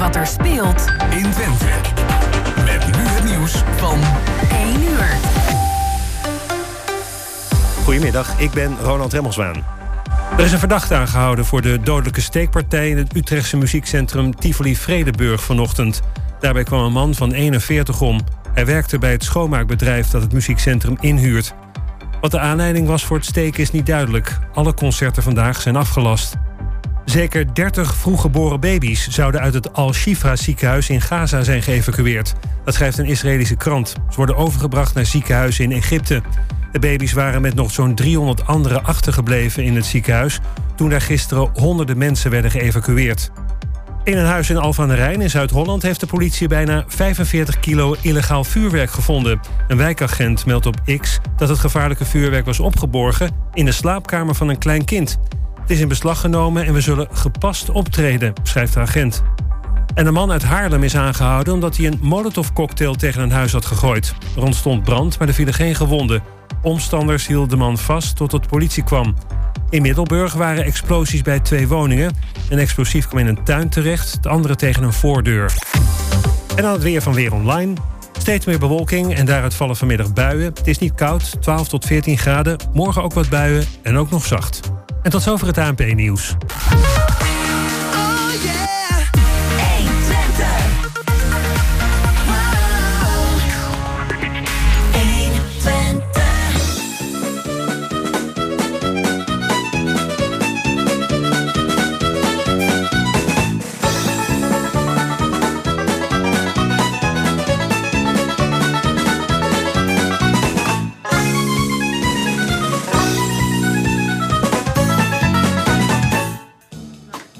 wat er speelt in Twente. Met nu het nieuws van 1 uur. Goedemiddag, ik ben Ronald Remmelswaan. Er is een verdachte aangehouden voor de dodelijke steekpartij... in het Utrechtse muziekcentrum Tivoli Vredeburg vanochtend. Daarbij kwam een man van 41 om. Hij werkte bij het schoonmaakbedrijf dat het muziekcentrum inhuurt. Wat de aanleiding was voor het steken is niet duidelijk. Alle concerten vandaag zijn afgelast. Zeker 30 vroeggeboren baby's zouden uit het Al-Shifa ziekenhuis in Gaza zijn geëvacueerd. Dat schrijft een Israëlische krant. Ze worden overgebracht naar ziekenhuizen in Egypte. De baby's waren met nog zo'n 300 anderen achtergebleven in het ziekenhuis toen daar gisteren honderden mensen werden geëvacueerd. In een huis in Alphen aan de Rijn in Zuid-Holland heeft de politie bijna 45 kilo illegaal vuurwerk gevonden. Een wijkagent meldt op X dat het gevaarlijke vuurwerk was opgeborgen in de slaapkamer van een klein kind. Het is in beslag genomen en we zullen gepast optreden, schrijft de agent. En een man uit Haarlem is aangehouden omdat hij een molotovcocktail tegen een huis had gegooid. Er ontstond brand, maar er vielen geen gewonden. Omstanders hielden de man vast totdat de politie kwam. In Middelburg waren explosies bij twee woningen. Een explosief kwam in een tuin terecht, de andere tegen een voordeur. En dan het weer van Weer Online. Steeds meer bewolking en daaruit vallen vanmiddag buien. Het is niet koud, 12 tot 14 graden. Morgen ook wat buien en ook nog zacht. En tot zover het ANP-nieuws.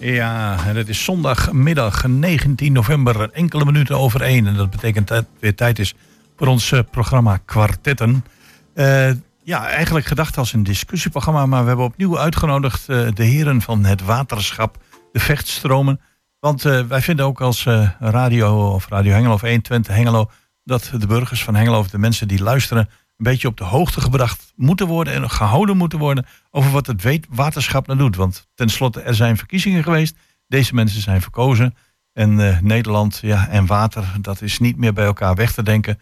Ja, en het is zondagmiddag 19 november, enkele minuten over één. En dat betekent dat het weer tijd is voor ons eh, programma Kwartetten. Uh, ja, eigenlijk gedacht als een discussieprogramma, maar we hebben opnieuw uitgenodigd uh, de heren van het waterschap, de vechtstromen. Want wij vinden ook als radio of Radio Hengelo of 120 Hengelo dat de burgers van Hengelo of de mensen die luisteren beetje op de hoogte gebracht moeten worden en gehouden moeten worden over wat het waterschap nou doet. Want tenslotte, er zijn verkiezingen geweest. Deze mensen zijn verkozen. En uh, Nederland ja, en water, dat is niet meer bij elkaar weg te denken.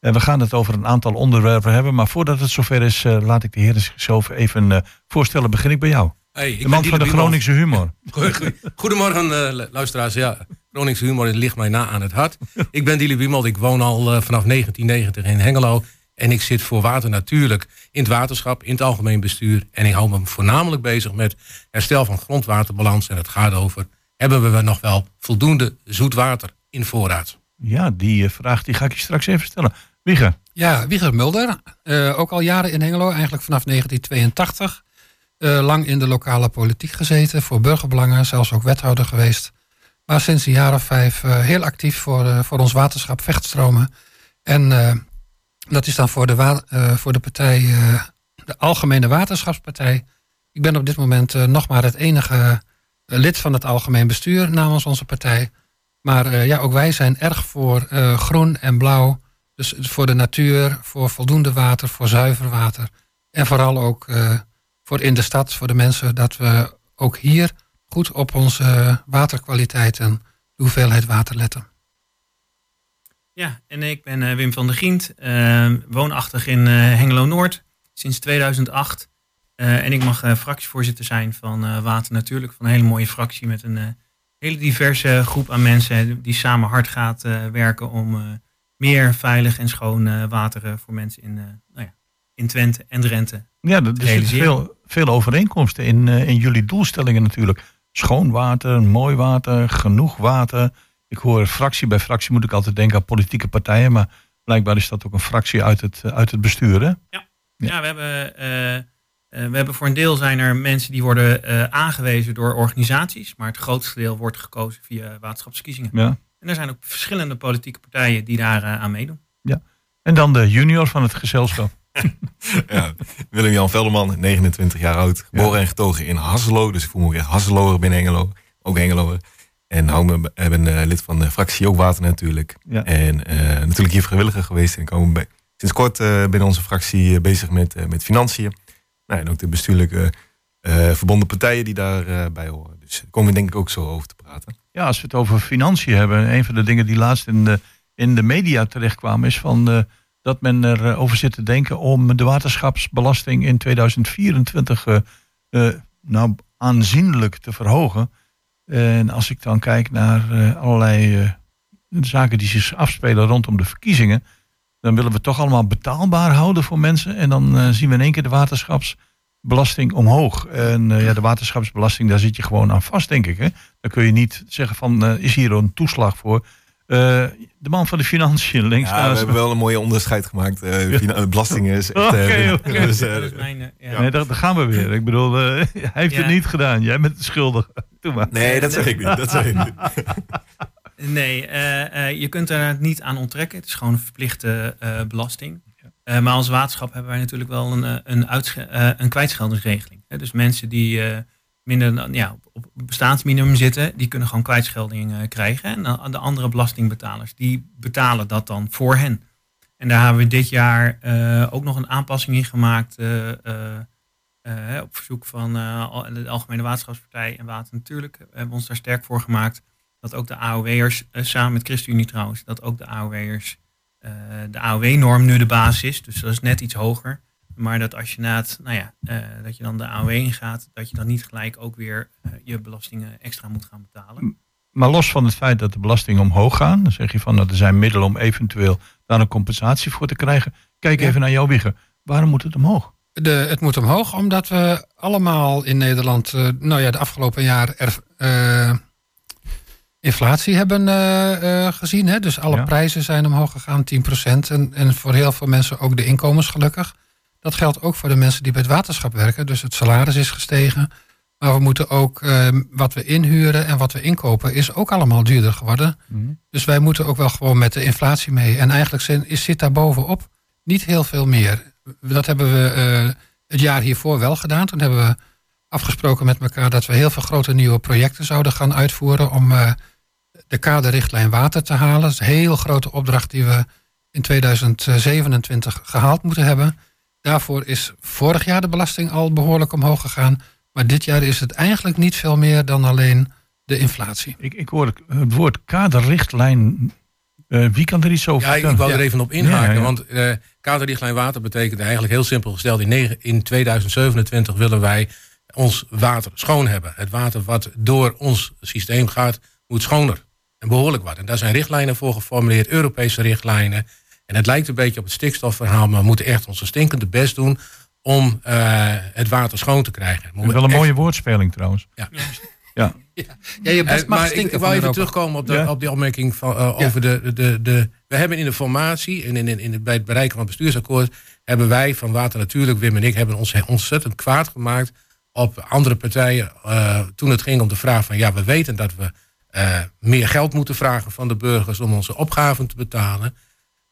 En we gaan het over een aantal onderwerpen hebben. Maar voordat het zover is, uh, laat ik de heren zichzelf even uh, voorstellen. Begin ik bij jou. Hey, ik de man van de Groningse humor. Goedemorgen, luisteraars. Ja, Groningse humor ligt mij na aan het hart. ik ben Dili Biemald. Ik woon al vanaf 1990 in Hengelo. En ik zit voor water natuurlijk in het waterschap, in het algemeen bestuur. En ik hou me voornamelijk bezig met herstel van grondwaterbalans. En het gaat over, hebben we nog wel voldoende zoet water in voorraad? Ja, die eh, vraag die ga ik je straks even stellen. Wieger. Ja, Wieger Mulder. Uh, ook al jaren in Hengelo, eigenlijk vanaf 1982. Uh, eh, lang in de lokale politiek gezeten, voor burgerbelangen, zelfs ook wethouder geweest. Maar sinds een jaar of vijf uh, heel actief voor, voor ons waterschap Vechtstromen. En dat is dan voor de, uh, voor de partij, uh, de Algemene Waterschapspartij. Ik ben op dit moment uh, nog maar het enige lid van het algemeen bestuur namens onze partij. Maar ja, ook wij zijn erg voor groen en blauw. Dus voor de natuur, voor voldoende water, voor zuiver water. En vooral ook voor in de stad, voor de mensen, dat we ook hier goed op onze waterkwaliteit en de hoeveelheid water letten. Ja, en ik ben uh, Wim van der Gient, uh, woonachtig in uh, Hengelo-Noord sinds 2008. en ik mag fractievoorzitter zijn van Water Natuurlijk, van een hele mooie fractie met een hele diverse groep aan mensen die samen hard gaat werken om meer veilig en schoon water voor mensen in, nou ja, in Twente en Drenthe Ja, er zitten veel, veel overeenkomsten in, in jullie doelstellingen natuurlijk. Schoon water, mooi water, genoeg water ik hoor fractie bij fractie moet ik altijd denken aan politieke partijen, maar blijkbaar is dat ook een fractie uit het, uit het bestuur. Hè? Ja. ja. we hebben, uh, uh, we hebben voor een deel zijn er mensen die worden uh, aangewezen door organisaties, maar het grootste deel wordt gekozen via waterschapsverkiezingen. Ja. En er zijn ook verschillende politieke partijen die daar aan meedoen. Ja. En dan de junior van het gezelschap. ja, Willem-Jan Velderman, 29 jaar oud, geboren ja. en getogen in Hasselo. Dus ik voel me weer Hasseloer binnen Engelo, ook Engeloer. En hou me, ben uh, lid van de fractie Ook Water natuurlijk. Ja. En uh, natuurlijk hier vrijwilliger geweest. En komen bij, sinds kort uh, binnen onze fractie bezig met, met financiën. Nou, en ook de bestuurlijke verbonden partijen die daarbij horen. Dus daar komen we denk ik ook zo over te praten. Ja, als we het over financiën hebben, een van de dingen die laatst in de, in de media terechtkwamen, is van eh, dat men erover over zit te denken om de waterschapsbelasting in 2024 eh, eh, nou, aanzienlijk te verhogen. En als ik dan kijk naar eh, allerlei eh, zaken die zich afspelen rondom de verkiezingen, dan willen we het toch allemaal betaalbaar houden voor mensen. En dan eh, zien we in één keer de waterschapsbelasting omhoog. En eh, ja, de waterschapsbelasting, daar zit je gewoon aan vast, denk ik. Hè? Dan kun je niet zeggen van, eh, is hier een toeslag voor? Eh, de man van de financiën, links Ja, we hebben wel een mooie onderscheid gemaakt. Eh fina- belastingen is echt... Oké, eh, oké. dus, eh, Dat is mijn, ja. Nee, daar, daar gaan we weer. Ik bedoel, eh, hij heeft Ja. het niet gedaan. Jij bent de schuldige. Doe maar. nee, dat zeg ik niet. Dat zeg ik niet. Nee, eh, eh, je kunt er niet aan onttrekken. Het is gewoon een verplichte eh, belasting. Eh, maar als waterschap hebben wij natuurlijk wel een, een, eh, een kwijtscheldingsregeling. Hè, dus mensen die eh, minder dan, ja, op- op bestaansminimum zitten, die kunnen gewoon kwijtschelding eh, krijgen. En de andere belastingbetalers, die betalen dat dan voor hen. En daar hebben we dit jaar eh, ook nog een aanpassing in gemaakt. Eh, eh, eh, op verzoek van eh, al- de Algemene Waterschapspartij en Water Natuurlijk hebben we ons daar sterk voor gemaakt dat ook de AOW'ers, eh, samen met ChristenUnie trouwens, dat ook de AOW'ers, eh, de AOW-norm nu de basis is. Dus dat is net iets hoger. Maar dat als je na het, nou ja, eh, dat je dan de AOW ingaat, dat je dan niet gelijk ook weer eh, je belastingen extra moet gaan betalen. Maar los van het feit dat de belastingen omhoog gaan, dan zeg je van dat er zijn middelen om eventueel daar een compensatie voor te krijgen. Kijk Ja. even naar jouw wiegen. Waarom moet het omhoog? De, het moet omhoog, omdat we allemaal in Nederland, eh, nou ja, de afgelopen jaar er, eh, inflatie hebben eh, gezien. Hè? Dus alle Ja. prijzen zijn omhoog gegaan, 10%. En, en voor heel veel mensen ook de inkomens gelukkig. Dat geldt ook voor de mensen die bij het waterschap werken. Dus het salaris is gestegen. Maar we moeten ook eh, wat we inhuren en wat we inkopen, is ook allemaal duurder geworden. Dus wij moeten ook wel gewoon met de inflatie mee. En eigenlijk zit daar bovenop niet heel veel meer. Dat hebben we eh, het jaar hiervoor wel gedaan. Toen hebben we afgesproken met elkaar dat we heel veel grote nieuwe projecten zouden gaan uitvoeren om eh, de kaderrichtlijn water te halen. Dat is een heel grote opdracht die we in 2027 gehaald moeten hebben. Daarvoor is vorig jaar de belasting al behoorlijk omhoog gegaan. Maar dit jaar is het eigenlijk niet veel meer dan alleen de inflatie. Ik, ik hoor het, het woord kaderrichtlijn. Eh, wie kan er iets over Ja, ik wou er even op inhaken. Ja, ja. Want eh kaderrichtlijn water betekent eigenlijk heel simpel gesteld. In, negen- in 2027 willen wij ons water schoon hebben. Het water wat door ons systeem gaat, moet schoner. En behoorlijk wat. En daar zijn richtlijnen voor geformuleerd, Europese richtlijnen. En het lijkt een beetje op het stikstofverhaal, maar we moeten echt onze stinkende best doen om eh, het water schoon te krijgen. Dat is wel een mooie woordspeling trouwens. Ja. Ja. Ja, je best mag maar ik, ik wou even Europa. terugkomen op, de, Ja. op die opmerking van, eh, over de, de, de, de... We hebben in de formatie en in, in, in het, bij het bereiken van het bestuursakkoord... hebben wij van Water Natuurlijk, Wim en ik... hebben ons ontzettend kwaad gemaakt op andere partijen... eh, toen het ging om de vraag van... ja, we weten dat we eh, meer geld moeten vragen van de burgers... om onze opgaven te betalen.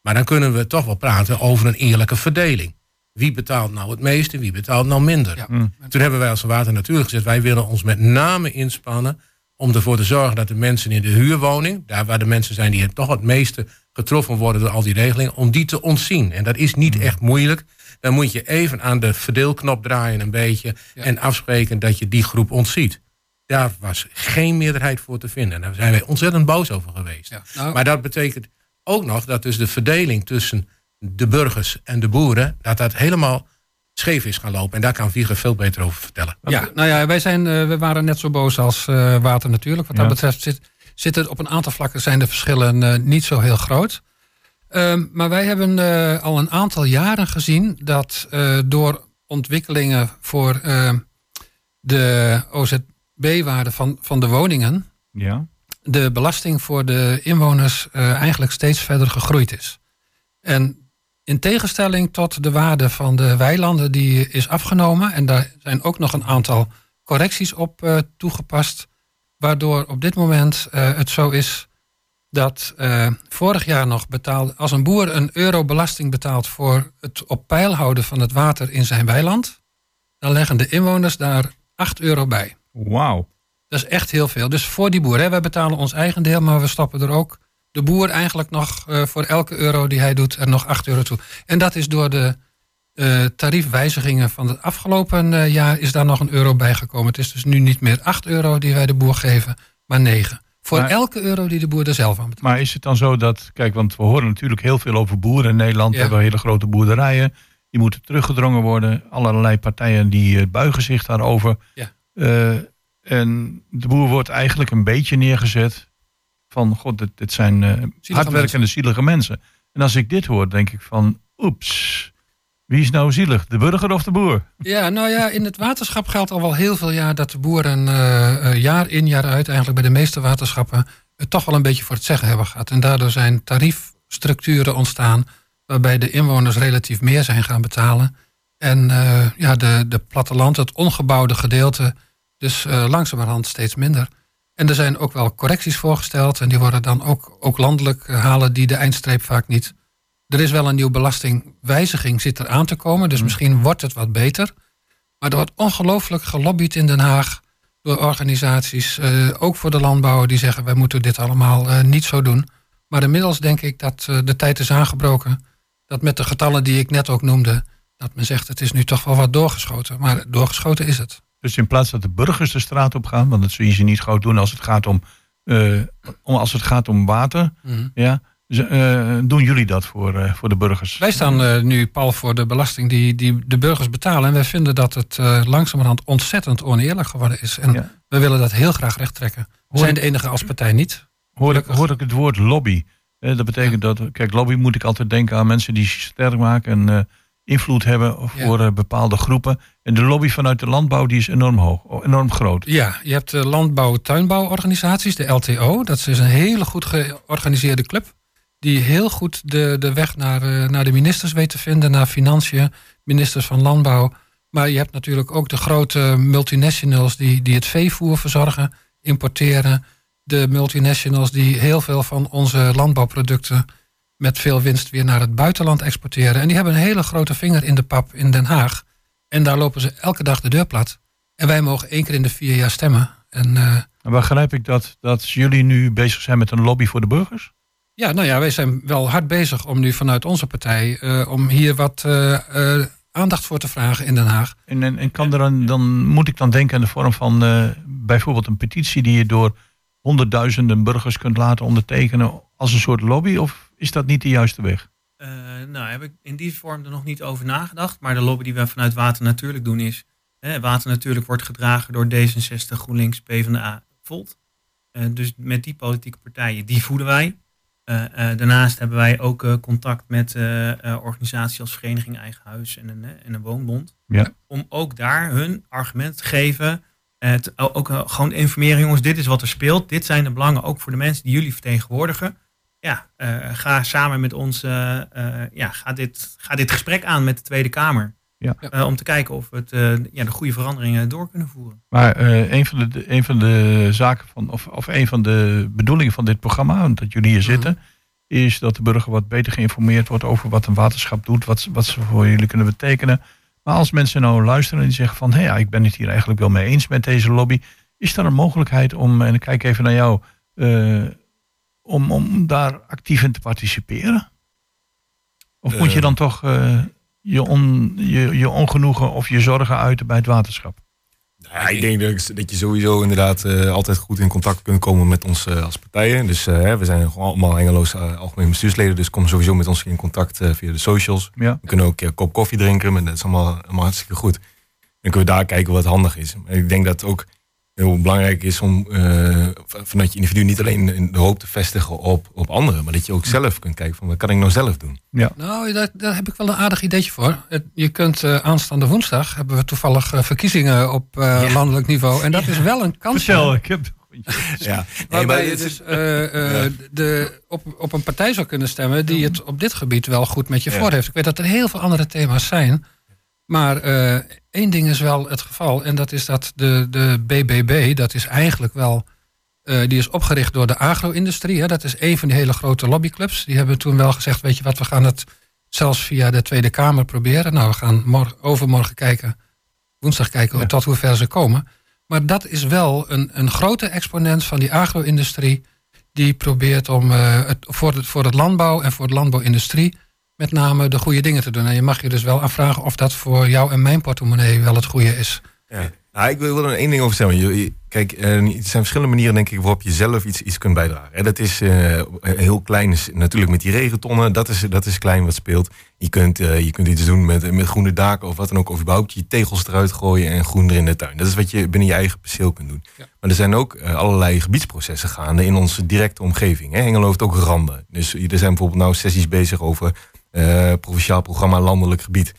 Maar dan kunnen we toch wel praten over een eerlijke verdeling. Wie betaalt nou het meeste, wie betaalt nou minder? Ja. Toen hebben wij als Water Natuurlijk gezegd... wij willen ons met name inspannen om ervoor te zorgen dat de mensen in de huurwoning, daar waar de mensen zijn die het toch het meeste getroffen worden door al die regelingen, om die te ontzien. En dat is niet echt moeilijk. Dan moet je even aan de verdeelknop draaien een beetje Ja. en afspreken dat je die groep ontziet. Daar was geen meerderheid voor te vinden. En daar zijn wij ontzettend boos over geweest. Ja, nou, Maar dat betekent ook nog dat dus de verdeling tussen de burgers en de boeren, dat dat helemaal scheef is gaan lopen. En daar kan Vieger veel beter over vertellen. Ja, nou ja, wij zijn, eh, we waren net zo boos als eh, Water natuurlijk. Wat dat Ja. betreft zit, zitten op een aantal vlakken zijn de verschillen eh, niet zo heel groot. Ehm, maar wij hebben eh, al een aantal jaren gezien dat eh, door ontwikkelingen voor eh, de OZB-waarde van, van de woningen, Ja. de belasting voor de inwoners eh, eigenlijk steeds verder gegroeid is. En in tegenstelling tot de waarde van de weilanden die is afgenomen, en daar zijn ook nog een aantal correcties op eh, toegepast, waardoor op dit moment eh, het zo is dat eh, vorig jaar nog betaalde, als een boer een euro belasting betaalt voor het op peil houden van het water in zijn weiland, dan leggen de inwoners daar 8 euro bij. Wauw. Dat is echt heel veel. Dus voor die boer, hè, wij betalen ons eigen deel, maar we stoppen er ook de boer eigenlijk nog eh, voor elke euro die hij doet er nog 8 euro toe. En dat is door de eh, tariefwijzigingen van het afgelopen eh, jaar is daar nog een euro bij gekomen. Het is dus nu niet meer 8 euro die wij de boer geven, maar 9. Voor Maar- elke euro die de boer er zelf aan betaalt. Maar is het dan zo dat, kijk, want we horen natuurlijk heel veel over boeren in Nederland. We Ja. hebben hele grote boerderijen. Die moeten teruggedrongen worden. Allerlei partijen die buigen zich daarover. Ja. En de boer wordt eigenlijk een beetje neergezet van, god, dit, dit zijn eh, hardwerkende, zielige mensen. En als ik dit hoor, denk ik van, oeps, wie is nou zielig? De burger of de boer? Ja, nou ja, in het waterschap geldt al wel heel veel jaar dat de boeren eh, eh, jaar in jaar uit, eigenlijk bij de meeste waterschappen, het toch wel een beetje voor het zeggen hebben gehad. En daardoor zijn tariefstructuren ontstaan waarbij de inwoners relatief meer zijn gaan betalen. En eh, ja, de, de platteland, het ongebouwde gedeelte, dus langzamerhand steeds minder. En er zijn ook wel correcties voorgesteld en die worden dan ook, ook landelijk eh, halen die de eindstreep vaak niet. Er is wel een nieuwe belastingwijziging zit er aan te komen, dus misschien wordt het wat beter. Maar er wordt ongelooflijk gelobbyd in Den Haag door organisaties, eh, ook voor de landbouwer, die zeggen wij moeten dit allemaal eh, niet zo doen. Maar inmiddels denk ik dat de tijd is aangebroken. Dat met de getallen die ik net ook noemde, dat men zegt het is nu toch wel wat doorgeschoten. Maar doorgeschoten is het. Dus in plaats dat de burgers de straat op gaan, want dat zul je ze niet gauw doen als het gaat om, eh, om, als het gaat om water, Mhm. ja, ze- eh, doen jullie dat voor, eh, voor de burgers? Wij staan nu pal voor de belasting die, die de burgers betalen. En wij vinden dat het langzamerhand ontzettend oneerlijk geworden is. En Ja. we willen dat heel graag rechttrekken. We Hoor zijn de enige als partij niet. Hoor ik, hoor ik het woord lobby? Eh, dat betekent dat, kijk, lobby moet ik altijd denken aan mensen die zich sterk maken en invloed hebben voor eh, bepaalde groepen. En de lobby vanuit de landbouw die is enorm hoog, enorm groot. Ja, je hebt de landbouw-tuinbouworganisaties, de LTO. Dat is een hele goed georganiseerde club. Die heel goed de, de weg naar, eh, naar de ministers weet te vinden. Naar financiën, ministers van landbouw. Maar je hebt natuurlijk ook de grote multinationals die, die het veevoer verzorgen, importeren. De multinationals die heel veel van onze landbouwproducten met veel winst weer naar het buitenland exporteren. En die hebben een hele grote vinger in de pap in Den Haag. En daar lopen ze elke dag de deur plat. En wij mogen één keer in de vier jaar stemmen. En eh, En begrijp ik dat, dat jullie nu bezig zijn met een lobby voor de burgers? ja, nou ja, wij zijn wel hard bezig om nu vanuit onze partij... eh, om hier wat eh, eh, aandacht voor te vragen in Den Haag. En, en, en kan er een, dan moet ik dan denken aan de vorm van eh, bijvoorbeeld een petitie die je door honderdduizenden burgers kunt laten ondertekenen als een soort lobby? Of is dat niet de juiste weg? Eh, nou, heb ik in die vorm er nog niet over nagedacht. Maar de lobby die we vanuit Water Natuurlijk doen is... Hè, Water Natuurlijk wordt gedragen door D66, GroenLinks, PvdA, Volt. Eh, dus met die politieke partijen, die voeden wij. Eh, daarnaast hebben wij ook contact met organisaties als Vereniging Eigen Huis en een, en een Woonbond. Ja. Om ook daar hun argument te geven. te- ook gewoon informeren, jongens, dit is wat er speelt. Dit zijn de belangen ook voor de mensen die jullie vertegenwoordigen. Ja, eh, ga samen met ons, eh, eh, ja, ga dit, ga dit gesprek aan met de Tweede Kamer. Ja. Om te kijken of we het, eh, ja, de goede veranderingen door kunnen voeren. Maar eh, een, van de, een van de zaken van, of, of een van de bedoelingen van dit programma, dat jullie hier zitten, is dat de burger wat beter geïnformeerd wordt over wat een waterschap doet, wat, ze- wat ze voor jullie kunnen betekenen. Maar als mensen nou luisteren en die zeggen van, hé, ja, ik ben het hier eigenlijk wel mee eens met deze lobby, is er een mogelijkheid om, en ik kijk even naar jou, eh, om, om daar actief in te participeren? Of moet je Eh. dan toch eh, je, on, je, je ongenoegen of je zorgen uiten bij het waterschap? Ja, ik denk dat, dat je sowieso inderdaad eh, altijd goed in contact kunt komen met ons als partijen. Dus we zijn gewoon allemaal Engeloos algemeen bestuursleden. Dus kom sowieso met ons in contact via de socials. Ja. We kunnen ook een kop koffie drinken. Maar dat is allemaal, allemaal hartstikke goed. Dan kunnen we daar kijken wat handig is. Maar ik denk dat ook heel belangrijk is om eh, v- vanuit je individu niet alleen de hoop te vestigen op, op anderen. Maar dat je ook zelf kunt kijken van wat kan ik nou zelf doen. Nou, daar, daar heb ik wel een aardig ideetje voor. Je kunt eh, aanstaande woensdag, hebben we toevallig eh, verkiezingen op eh, landelijk niveau. En dat is wel een kans. Vertel, ik heb... Ja, Waarbij je dus eh, eh, de, op, op een partij zou kunnen stemmen die het op dit gebied wel goed met je Ja. voor heeft. Ik weet dat er heel veel andere thema's zijn. Maar eh, één ding is wel het geval. En dat is dat de, de BBB, dat is eigenlijk wel. eh, die is opgericht door de agro-industrie. hè. Dat is een van die hele grote lobbyclubs. Die hebben toen wel gezegd: Weet je wat, we gaan het zelfs via de Tweede Kamer proberen. Nou, we gaan morgen, overmorgen kijken, woensdag kijken tot hoe ver ze komen. Maar dat is wel een, een grote exponent van die agro-industrie. Die probeert om eh, het, voor, het, voor het landbouw en voor de landbouwindustrie met name de goede dingen te doen. En je mag je dus wel afvragen of dat voor jou en mijn portemonnee wel het goede is. Ja. Nou, ik wil er één ding over zeggen. Kijk, eh, er zijn verschillende manieren denk ik waarop je zelf iets, iets kunt bijdragen. En dat is eh, heel klein, is natuurlijk met die regentonnen, dat is, dat is klein wat speelt. Je kunt, eh, je kunt iets doen met, met groene daken of wat dan ook, of überhaupt je tegels eruit gooien en groen er in de tuin. Dat is wat je binnen je eigen perceel kunt doen. Maar er zijn ook allerlei gebiedsprocessen gaande in onze directe omgeving. Hè. Hengelo heeft ook randen. Dus er zijn bijvoorbeeld nou sessies bezig over eh, provinciaal programma landelijk gebied.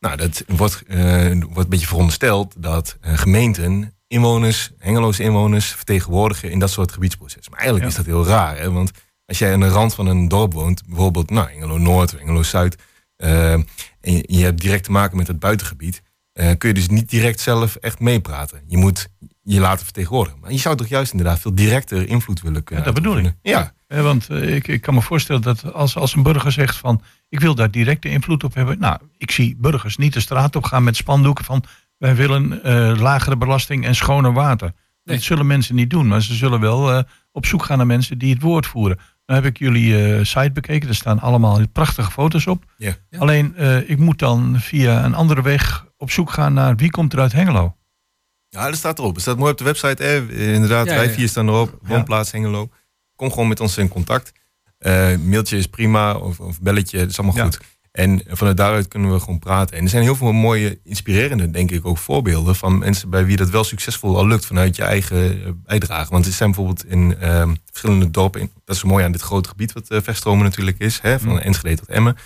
Nou, dat wordt, eh, wordt een beetje verondersteld dat eh, gemeenten inwoners, Hengeloze inwoners, vertegenwoordigen in dat soort gebiedsprocessen. Maar eigenlijk is dat heel raar, hè? want als jij aan de rand van een dorp woont, bijvoorbeeld nou, Hengelo Noord of Hengelo Zuid, en je, je hebt direct te maken met het buitengebied, kun je dus niet direct zelf echt meepraten. Je moet je laten vertegenwoordigen. Maar je zou toch juist inderdaad veel directer invloed willen kunnen Ja, dat bedoel ik. Ja, Eh, want eh, ik, ik kan me voorstellen dat als, als een burger zegt van ik wil daar directe invloed op hebben. Nou, ik zie burgers niet de straat op gaan met spandoeken van wij willen eh, lagere belasting en schoner water. Nee. Dat zullen mensen niet doen, maar ze zullen wel eh, op zoek gaan naar mensen die het woord voeren. Dan heb ik jullie eh, site bekeken, er staan allemaal prachtige foto's op. Ja. Ja. Alleen eh, ik moet dan via een andere weg op zoek gaan naar wie komt er uit Hengelo. Ja, dat staat erop. Het staat mooi op de website. Inderdaad, Ja, wij vier staan erop. Woonplaats Hengelo. Kom gewoon met ons in contact. Eh, mailtje is prima of, of belletje, dat is allemaal Ja. goed. En vanuit daaruit kunnen we gewoon praten. En er zijn heel veel mooie, inspirerende, denk ik, ook voorbeelden van mensen bij wie dat wel succesvol al lukt vanuit je eigen eh, bijdrage. Want er zijn bijvoorbeeld in ehm, verschillende dorpen, in, dat is mooi aan dit grote gebied wat eh Verstromen natuurlijk is, hè, van Mm. Enschede tot Emmen.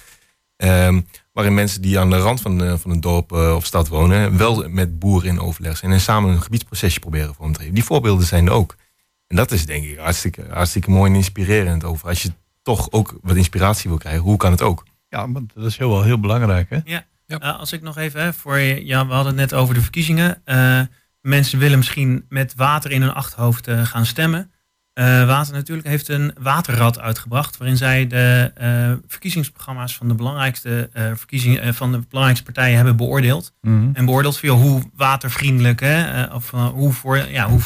Ehm, waarin mensen die aan de rand van, van een dorp of stad wonen, wel met boeren in overleg zijn en samen een gebiedsprocesje proberen vorm te geven. Die voorbeelden zijn er ook. En dat is denk ik hartstikke, hartstikke mooi en inspirerend over. Als je toch ook wat inspiratie wil krijgen, hoe kan het ook? Ja, want dat is heel, wel heel belangrijk. Hè? Ja. Eh, als ik nog even, hè, voor je, ja, we hadden het net over de verkiezingen. Eh, mensen willen misschien met water in hun achterhoofd eh, gaan stemmen. Eh, water natuurlijk heeft een waterrad uitgebracht, waarin zij de eh, verkiezingsprogramma's van de belangrijkste eh, verkiezingen van de belangrijkste partijen hebben beoordeeld. Mhm. En beoordeeld via hoe watervriendelijk, hè, of hoe, voor, ja, hoe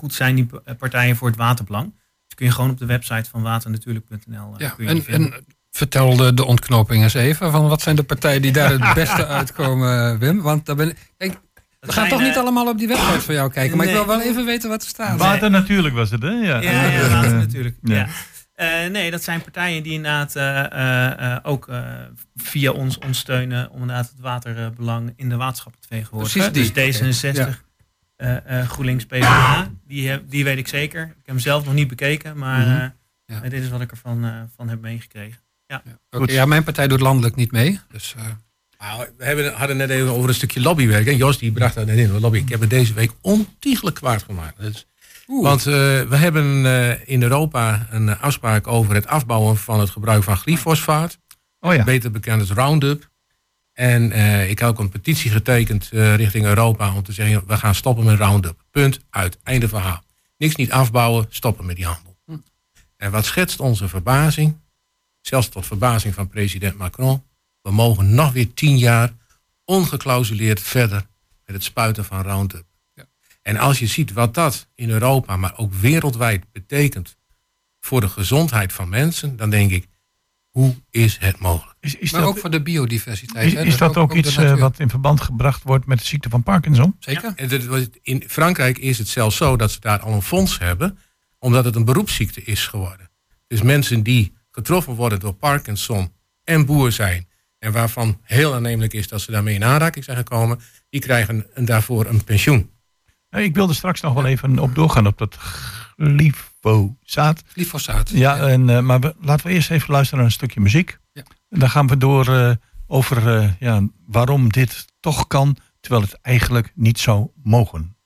goed zijn die partijen voor het waterbelang. Dus kun je gewoon op de website van waternatuurlijk.nl eh, Ja, kun je en, vinden. en vertel de, de ontknoping eens even. Van wat zijn de partijen die daar het beste uitkomen, Wim? Want daar ben ik. Kijk, we gaan toch niet eh, allemaal op die website van jou kijken. Maar ik wil wel even weten wat er staat. Water natuurlijk was het, hè? Ja, Ja, ja, water natuurlijk. Ja. Ja. Eh, nee, dat zijn partijen die inderdaad eh, eh, eh, ook eh, via ons ons steunen om inderdaad het waterbelang in de waterschappen te vertegenwoordigen. Precies die. Dus D66, eh, eh, GroenLinks, PvdA, die, heb- die weet ik zeker. Ik heb hem zelf nog niet bekeken, maar Mhm. eh, Ja. dit is wat ik ervan eh, van heb meegekregen. Oké, ja, mijn partij doet landelijk niet mee. Dus, eh, Nou, we hebben, hadden net even over een stukje lobbywerk. En Jos die bracht dat net in. Lobby. Ik heb het deze week ontiegelijk kwaad gemaakt. Is- want eh, we hebben eh, in Europa een afspraak over het afbouwen van het gebruik van glyfosfaat. Oh ja. Beter bekend als Roundup. En eh, ik heb ook een petitie getekend eh, richting Europa om te zeggen, we gaan stoppen met Roundup. Punt, uit, einde verhaal. Niks niet afbouwen, stoppen met die handel. En wat schetst onze verbazing, zelfs tot verbazing van president Macron, we mogen nog weer tien jaar ongeclausuleerd verder met het spuiten van Roundup. Ja. En als je ziet wat dat in Europa, maar ook wereldwijd betekent voor de gezondheid van mensen, dan denk ik, hoe is het mogelijk? Is, is maar dat, ook voor de biodiversiteit. is, hè. is dat ook iets eh, natuur. wat in verband gebracht wordt met de ziekte van Parkinson? Zeker? En dit was- In Frankrijk is het zelfs zo dat ze daar al een fonds hebben, omdat het een beroepsziekte is geworden. Dus mensen die getroffen worden door Parkinson en boer zijn, en waarvan heel aannemelijk is dat ze daarmee in aanraking zijn gekomen, die krijgen een, daarvoor een pensioen. Nou, ik wilde straks nog wel even op doorgaan op dat glyfosaat. Glyfosaat. Ja, En, eh, maar we- laten we eerst even luisteren naar een stukje muziek. Ja. En dan gaan we door eh, over eh, ja, waarom dit toch kan, terwijl het eigenlijk niet zou mogen.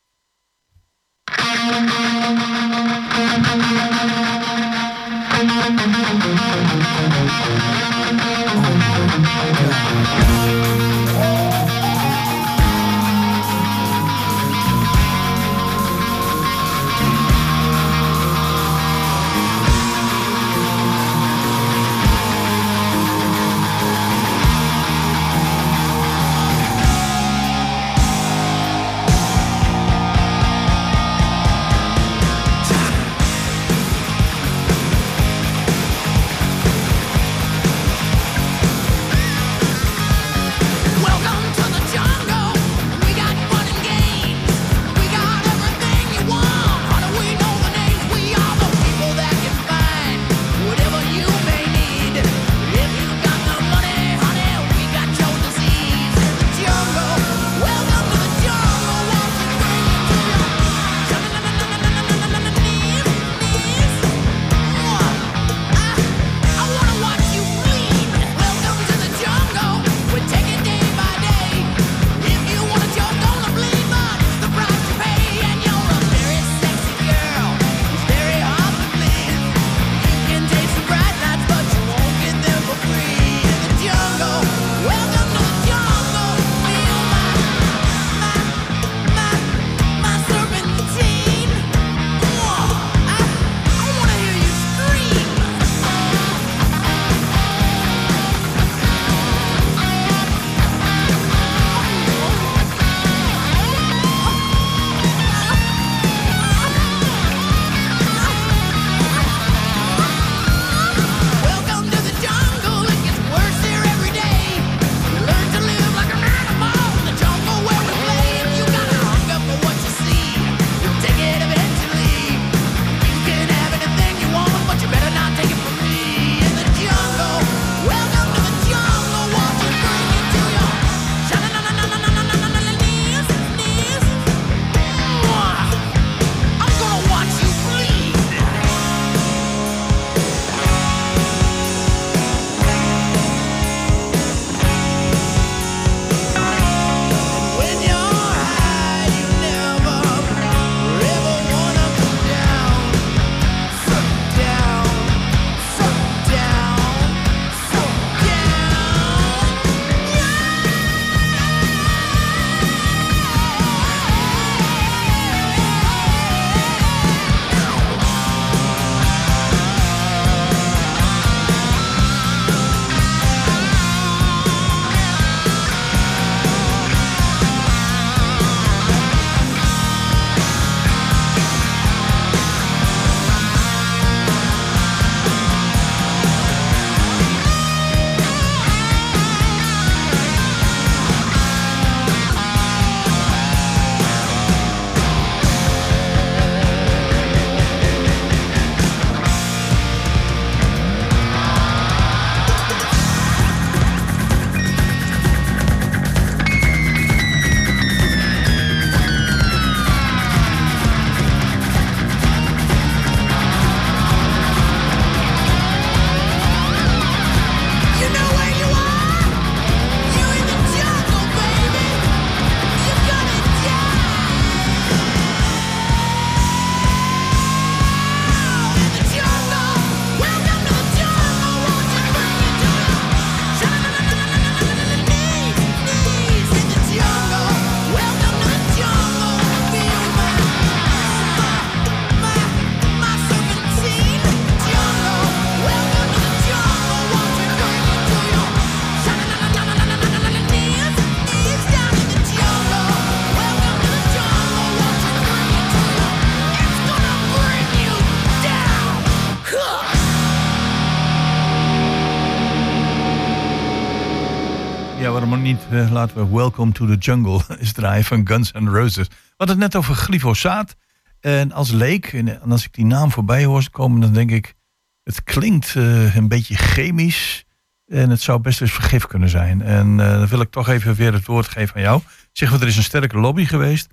Laten we Welcome to the Jungle eens draaien van Guns N' Roses. We hadden het net over glyfosaat. En als leek, en als ik die naam voorbij hoor komen, dan denk ik... het klinkt uh, een beetje chemisch en het zou best eens vergif kunnen zijn. En uh, dan wil ik toch even weer het woord geven aan jou. Zeg, want er is een sterke lobby geweest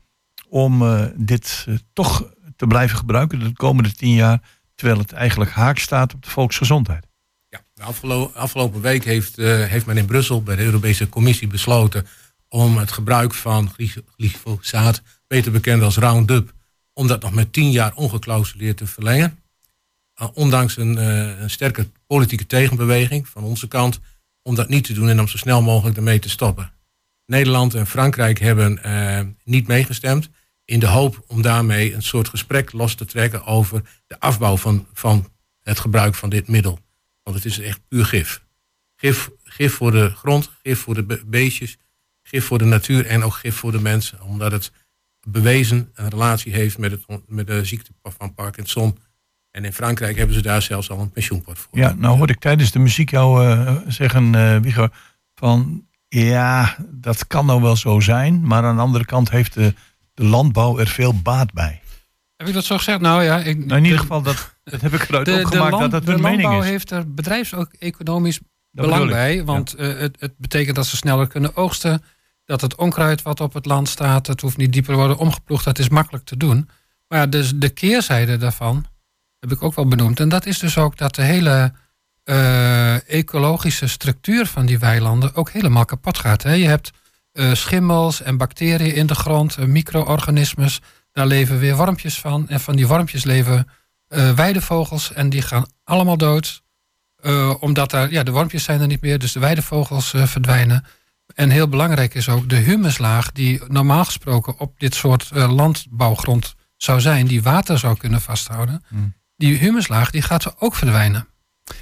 om dit toch te blijven gebruiken de komende tien jaar... terwijl het eigenlijk haak staat op de volksgezondheid. Afgelopen, week heeft, uh, heeft men in Brussel bij de Europese Commissie besloten om het gebruik van glyfosaat, beter bekend als Roundup, om dat nog met tien jaar ongeklausuleerd te verlengen. Uh, ondanks een, uh, een, sterke politieke tegenbeweging van onze kant, om dat niet te doen en om zo snel mogelijk ermee te stoppen. Nederland en Frankrijk hebben niet meegestemd in de hoop om daarmee een soort gesprek los te trekken over de afbouw van, van het gebruik van dit middel. Want het is echt puur gif. Gif, gif voor de grond, gif voor de beestjes, gif voor de natuur en ook gif voor de mensen. Omdat het bewezen een relatie heeft met, het, met de ziekte van Parkinson. En in Frankrijk hebben ze daar zelfs al een pensioenpot voor. Ja, nou hoorde ik tijdens de muziek jou uh, zeggen, uh, Wieger, van ja, dat kan nou wel zo zijn. Maar aan de andere kant heeft de, de landbouw er veel baat bij. Heb ik dat zo gezegd? Nou ja, ik, nou, in ieder geval, dat, dat heb ik eruit de, opgemaakt dat dat hun mening is. De landbouw heeft er bedrijfseconomisch belang bij. Want ja. uh, het, het, betekent dat ze sneller kunnen oogsten. Dat het onkruid wat op het land staat, het hoeft niet dieper te worden omgeploegd. Dat is makkelijk te doen. Maar dus de keerzijde daarvan heb ik ook wel benoemd. En dat is dus ook dat de hele uh, ecologische structuur van die weilanden ook helemaal kapot gaat. Hè? Je hebt uh, schimmels en bacteriën in de grond, micro-organismes daar leven weer wormpjes van. En van die wormpjes leven uh, weidevogels. En die gaan allemaal dood. Uh, omdat daar, ja, de wormpjes zijn er niet meer. Dus de weidevogels uh, verdwijnen. En heel belangrijk is ook de humuslaag. Die normaal gesproken op dit soort landbouwgrond zou zijn. Die water zou kunnen vasthouden. Mm. Die humuslaag die gaat er ook verdwijnen.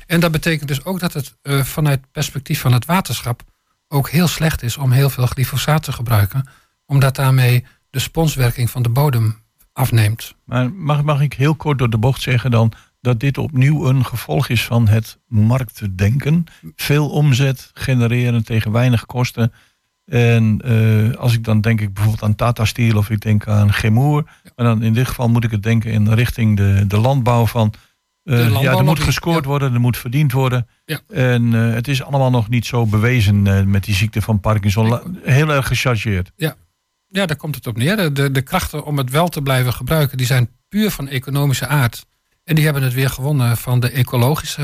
En dat betekent dus ook dat het vanuit het perspectief van het waterschap ook heel slecht is om heel veel glyfosaat te gebruiken. Omdat daarmee de sponswerking van de bodem afneemt. Maar mag, mag ik heel kort door de bocht zeggen dan dat dit opnieuw een gevolg is van het marktdenken? Veel omzet genereren tegen weinig kosten. En uh, als ik dan denk ik bijvoorbeeld aan Tata Steel of ik denk aan Gemoer. Maar dan in dit geval moet ik het denken in richting de, de landbouw van... Uh, ja, er moet gescoord ja. worden, er moet verdiend worden. Ja. En uh, het is allemaal nog niet zo bewezen met die ziekte van Parkinson. Heel erg gechargeerd. Ja, ja, daar komt het op neer. De, de krachten om het wel te blijven gebruiken, die zijn puur van economische aard. En die hebben het weer gewonnen van de ecologische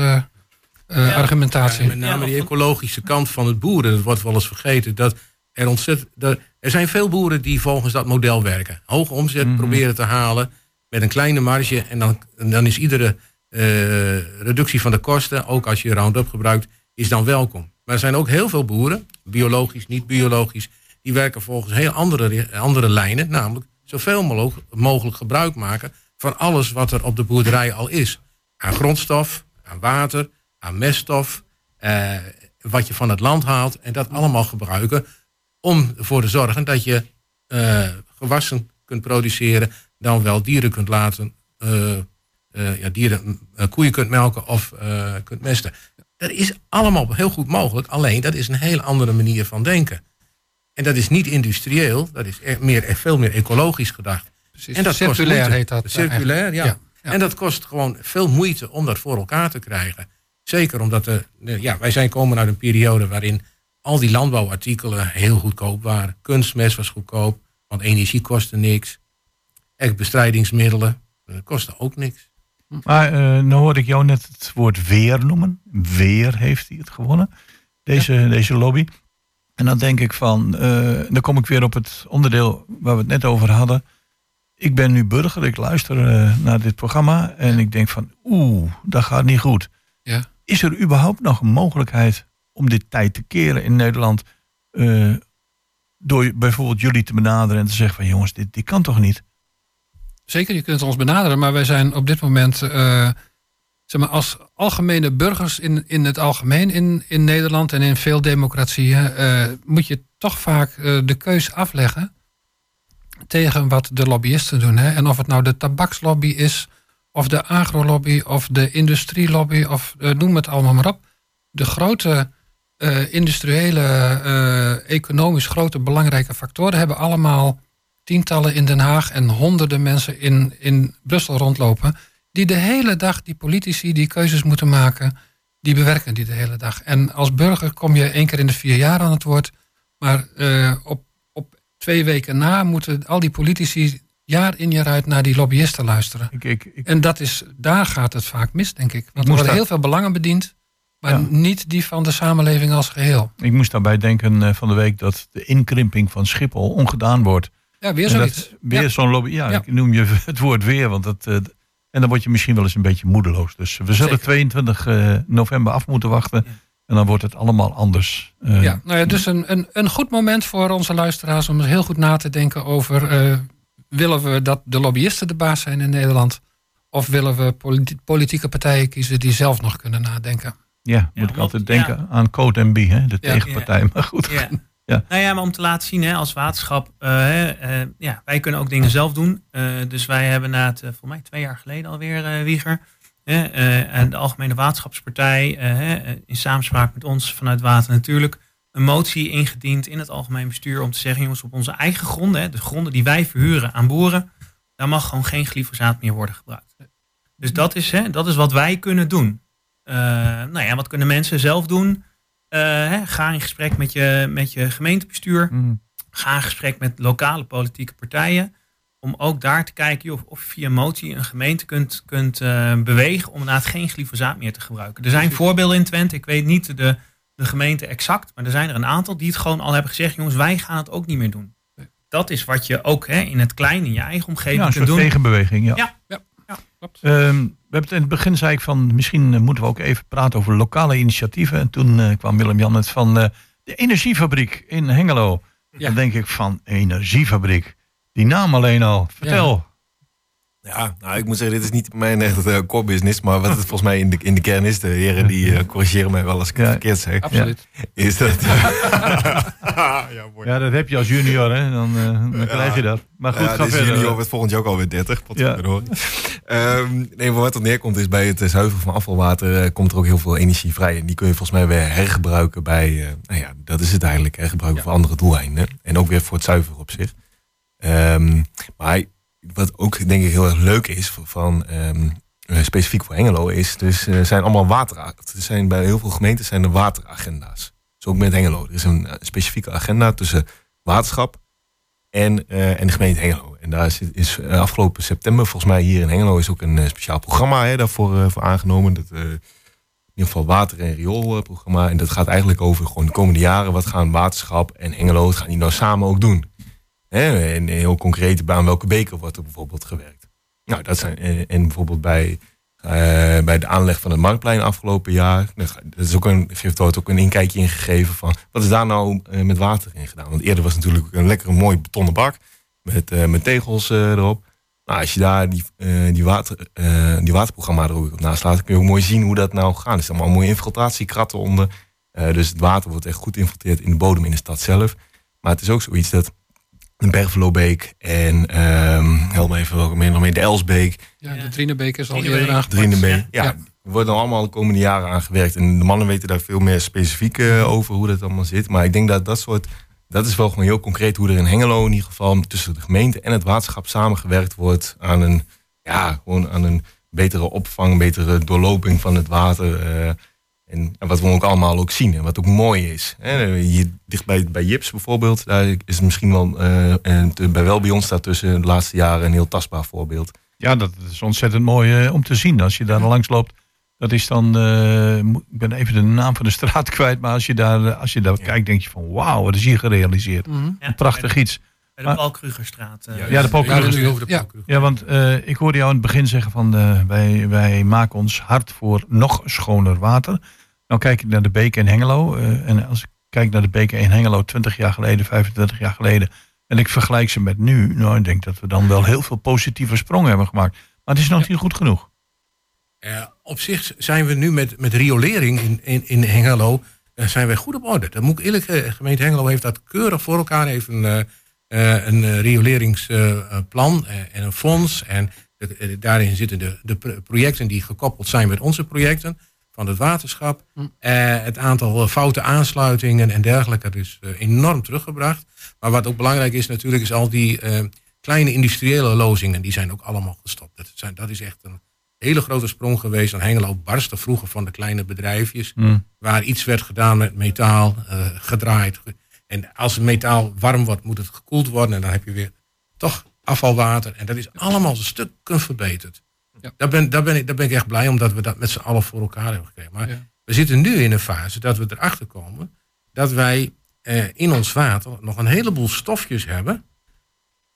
uh, ja, argumentatie. Ja, met name die ecologische kant van het boeren. Dat wordt wel eens vergeten. Dat er, ontzettend, dat, er zijn veel boeren die volgens dat model werken. Hoge omzet mm -hmm. proberen te halen met een kleine marge. En dan, dan is iedere uh, reductie van de kosten, ook als je Roundup gebruikt, is dan welkom. Maar er zijn ook heel veel boeren, biologisch, niet biologisch, die werken volgens heel andere, andere lijnen. Namelijk zoveel mogelijk, gebruik maken van alles wat er op de boerderij al is. Aan grondstof, aan water, aan meststof, eh, wat je van het land haalt. En dat allemaal gebruiken om ervoor te zorgen dat je uh, gewassen kunt produceren. Dan wel dieren kunt laten, uh, uh, ja, dieren, koeien kunt melken of kunt mesten. Dat is allemaal heel goed mogelijk. Alleen dat is een hele andere manier van denken. En dat is niet industrieel, dat is echt meer, echt veel meer ecologisch gedacht. Precies. En dat circulair kost heet dat. Circulair, ja. Ja, ja. En dat kost gewoon veel moeite om dat voor elkaar te krijgen. Zeker omdat de, ja, wij zijn komen uit een periode waarin al die landbouwartikelen heel goedkoop waren. Kunstmest was goedkoop, want energie kostte niks. Echt bestrijdingsmiddelen, dat kostte ook niks. Maar uh, nou hoorde ik jou net het woord weer noemen. Weer heeft hij het gewonnen, deze, ja. deze lobby. En dan denk ik van, uh, dan kom ik weer op het onderdeel waar we het net over hadden. Ik ben nu burger, ik luister uh, naar dit programma en ik denk van, oeh, dat gaat niet goed. Ja. Is er überhaupt nog een mogelijkheid om dit tijd te keren in Nederland? Uh, door bijvoorbeeld jullie te benaderen en te zeggen van, jongens, dit, dit kan toch niet? Zeker, je kunt ons benaderen, maar wij zijn op dit moment zeg maar, als algemene burgers in, in het algemeen in, in Nederland en in veel democratieën, uh, moet je toch vaak uh, de keus afleggen tegen wat de lobbyisten doen. Hè? En of het nou de tabakslobby is, of de agrolobby, of de industrielobby, of uh, noem het allemaal maar op. De grote eh, industriële, eh, economisch grote belangrijke factoren hebben allemaal tientallen in Den Haag en honderden mensen in, in Brussel rondlopen. Die de hele dag, die politici die keuzes moeten maken, die bewerken die de hele dag. En als burger kom je één keer in de vier jaar aan het woord. Maar eh, op, op twee weken na moeten al die politici jaar in jaar uit naar die lobbyisten luisteren. Ik, ik, ik, En dat is, daar gaat het vaak mis, denk ik. Want er worden heel veel belangen bediend, maar Ja. niet die van de samenleving als geheel. ik moest daarbij denken eh, van de week dat de inkrimping van Schiphol ongedaan wordt. Ja, weer zoiets. dat, weer Ja. zo'n lobby. Ja, Ja. ik noem je het woord weer, want dat. En dan word je misschien wel eens een beetje moedeloos. Dus we zullen Zeker. 22 eh, november af moeten wachten. Ja. En dan wordt het allemaal anders. Eh, Ja, nou ja, dus een, een, een goed moment voor onze luisteraars om eens heel goed na te denken over... eh, willen we dat de lobbyisten de baas zijn in Nederland? Of willen we politi- politieke partijen kiezen die zelf nog kunnen nadenken? Ja, moet Ja, ik altijd denken aan Code MB, hè, de Ja. tegenpartij. Maar goed. Ja. Nou ja, maar om te laten zien hè, als waterschap, eh, eh, ja, wij kunnen ook dingen zelf doen. Eh, dus wij hebben na het, volgens mij twee jaar geleden alweer, Wieger, en de Algemene Waterschapspartij, in samenspraak met ons vanuit Water natuurlijk, een motie ingediend in het algemeen bestuur om te zeggen, jongens, op onze eigen gronden, hè, de gronden die wij verhuren aan boeren, daar mag gewoon geen glyfosaat meer worden gebruikt. Dus dat is, hè, dat is wat wij kunnen doen. Nou ja, wat kunnen mensen zelf doen? Eh, hè, ga in gesprek met je, met je gemeentebestuur. Mm. Ga in gesprek met lokale politieke partijen. Om ook daar te kijken of, of je via motie een gemeente kunt, kunt eh, bewegen om inderdaad geen glyfosaat meer te gebruiken. Er zijn voorbeelden in Twente. Ik weet niet de, de gemeente exact. Maar er zijn er een aantal die het gewoon al hebben gezegd. Jongens, wij gaan het ook niet meer doen. Dat is wat je ook hè, in het klein, in je eigen omgeving Ja, een kunt soort doen. tegenbeweging. Ja. Ja. Ja, klopt. Ehm, hebben het in het begin zei ik van misschien eh, moeten we ook even praten over lokale initiatieven. En toen eh, kwam Willem-Jan met van eh, de energiefabriek in Hengelo. Ja. Dan denk ik van energiefabriek. Die naam alleen al. Vertel. Ja, nou, ik moet zeggen, dit is niet mijn echt eh, core business. Maar wat het volgens mij in de, in de kern is, de heren die eh, corrigeren mij wel als ik Ja. verkeerd zeg. Absoluut. Is dat. ja, mooi. Ja, dat heb je als junior, hè? Dan, eh, dan krijg je dat. Maar goed, ja, ga verder. junior wordt volgend jaar ook alweer 30. Wat Ja. ja. Ehm nee, maar wat er neerkomt is bij het zuiveren van afvalwater eh, komt er ook heel veel energie vrij. En die kun je volgens mij weer hergebruiken bij, eh, nou ja, dat is het eigenlijk, hergebruiken voor andere doeleinden. En ook weer voor het zuiveren op zich. Ehm, maar wat ook denk ik heel erg leuk is van ehm, eh, specifiek voor Hengelo is, dus er zijn allemaal water. Er zijn bij heel veel gemeentes zijn er wateragenda's. Dus ook met Hengelo. Er is een eh, specifieke agenda tussen waterschap en, eh, en de gemeente Hengelo. En daar is, is eh, afgelopen september, volgens mij hier in Hengelo, is ook een eh, speciaal programma hè, daarvoor eh, voor aangenomen. Dat, eh, in ieder geval water- en rioolprogramma. En dat gaat eigenlijk over gewoon de komende jaren. Wat gaan waterschap en Hengelo, wat gaan die nou samen ook doen? Hè, en heel concreet, aan welke beker wordt er bijvoorbeeld gewerkt? Nou, dat zijn, en, en bijvoorbeeld bij, eh, bij de aanleg van het Marktplein afgelopen jaar. Dat is ook een, geeft ook een inkijkje ingegeven van wat is daar nou eh, met water in gedaan? Want eerder was het natuurlijk een lekkere mooi betonnen bak met, eh, met tegels eh, erop. Nou, als je daar die, eh, die, water, eh, die waterprogramma er ook op naast laat, kun je ook mooi zien hoe dat nou gaat. Er staan allemaal mooie infiltratiekratten onder. Eh, dus het water wordt echt goed geïnfiltreerd in de bodem in de stad zelf. Maar het is ook zoiets dat de Bergelobeek en ehm help me even welke meer nog meer, de Elsbeek, Ja, de Drienebeek is al Drienebeek. eerder aangepakt. Drienenbeek. Ja, Ja. er wordt dan allemaal de komende jaren aan gewerkt. En de mannen weten daar veel meer specifiek eh, over hoe dat allemaal zit. Maar ik denk dat dat soort, dat is wel gewoon heel concreet hoe er in Hengelo in ieder geval tussen de gemeente en het waterschap samengewerkt wordt aan een, ja, gewoon aan een betere opvang, betere doorloping van het water. eh, en, en wat we ook allemaal ook zien en wat ook mooi is. Hè, hier dicht bij, bij Jips bijvoorbeeld, daar is het misschien wel, eh, en te- bij wel bij ons daartussen de laatste jaren een heel tastbaar voorbeeld. Ja, dat is ontzettend mooi eh, om te zien. Als je daar langs loopt, dat is dan... eh, ik ben even de naam van de straat kwijt. Maar als je daar, als je daar kijkt, denk je van... Wauw, wat is hier gerealiseerd. Mhm. Een prachtig iets. Bij de Paul Krugerstraat. eh, Ja, de Paul Je hebt het Kruger. nu over de Ja. Ja, want eh, ik hoorde jou in het begin zeggen van... eh, wij, wij maken ons hard voor nog schoner water. Nou kijk ik naar de beken in Hengelo. eh, en als ik kijk naar de beken in Hengelo 20 jaar geleden, 25 jaar geleden... en ik vergelijk ze met nu... nou, ik denk dat we dan wel heel veel positieve sprongen hebben gemaakt. Maar het is nog niet goed genoeg. Eh, op zich zijn we nu met, met riolering in, in, in Hengelo zijn wij goed op orde. Dat moet ik eerlijk zeggen. Gemeente Hengelo heeft dat keurig voor elkaar. Heeft een, eh, een eh, rioleringsplan eh, en een fonds. En daarin zitten de, de pro- projecten die gekoppeld zijn met onze projecten. van het waterschap. Eh, het aantal foute aansluitingen en dergelijke is enorm teruggebracht. Maar wat ook belangrijk is natuurlijk, is al die kleine industriële lozingen, die zijn ook allemaal gestopt. Dat, zijn, dat is echt een hele grote sprong geweest. En Hengelo barstte vroeger van de kleine bedrijfjes, waar iets werd gedaan met metaal, gedraaid. En als het metaal warm wordt, moet het gekoeld worden. En dan heb je weer toch afvalwater. En dat is allemaal stukken verbeterd. Ja. Daar, ben, daar, ben ik, daar ben ik echt blij omdat we dat met z'n allen voor elkaar hebben gekregen. Maar Ja. we zitten nu in een fase dat we erachter komen dat wij eh, in ons water nog een heleboel stofjes hebben.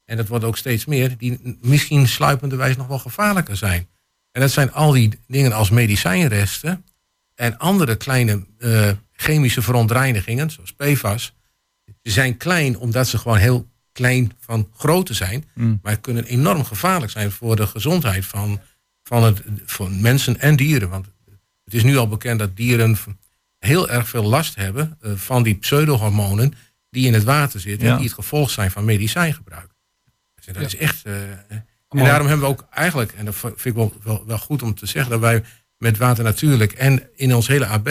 En dat wordt ook steeds meer, die misschien sluipenderwijs nog wel gevaarlijker zijn. En dat zijn al die dingen als medicijnresten en andere kleine eh, chemische verontreinigingen, zoals PFAS. Ze zijn klein omdat ze gewoon heel klein van grootte zijn, maar kunnen enorm gevaarlijk zijn voor de gezondheid van, van, het, van mensen en dieren. Want het is nu al bekend dat dieren heel erg veel last hebben eh, van die pseudohormonen die in het water zitten Ja. en die het gevolg zijn van medicijngebruik. Dus dat Ja. is echt. eh, en Mooi. daarom hebben we ook eigenlijk, en dat vind ik wel, wel, wel goed om te zeggen, dat wij met Water Natuurlijk en in ons hele AB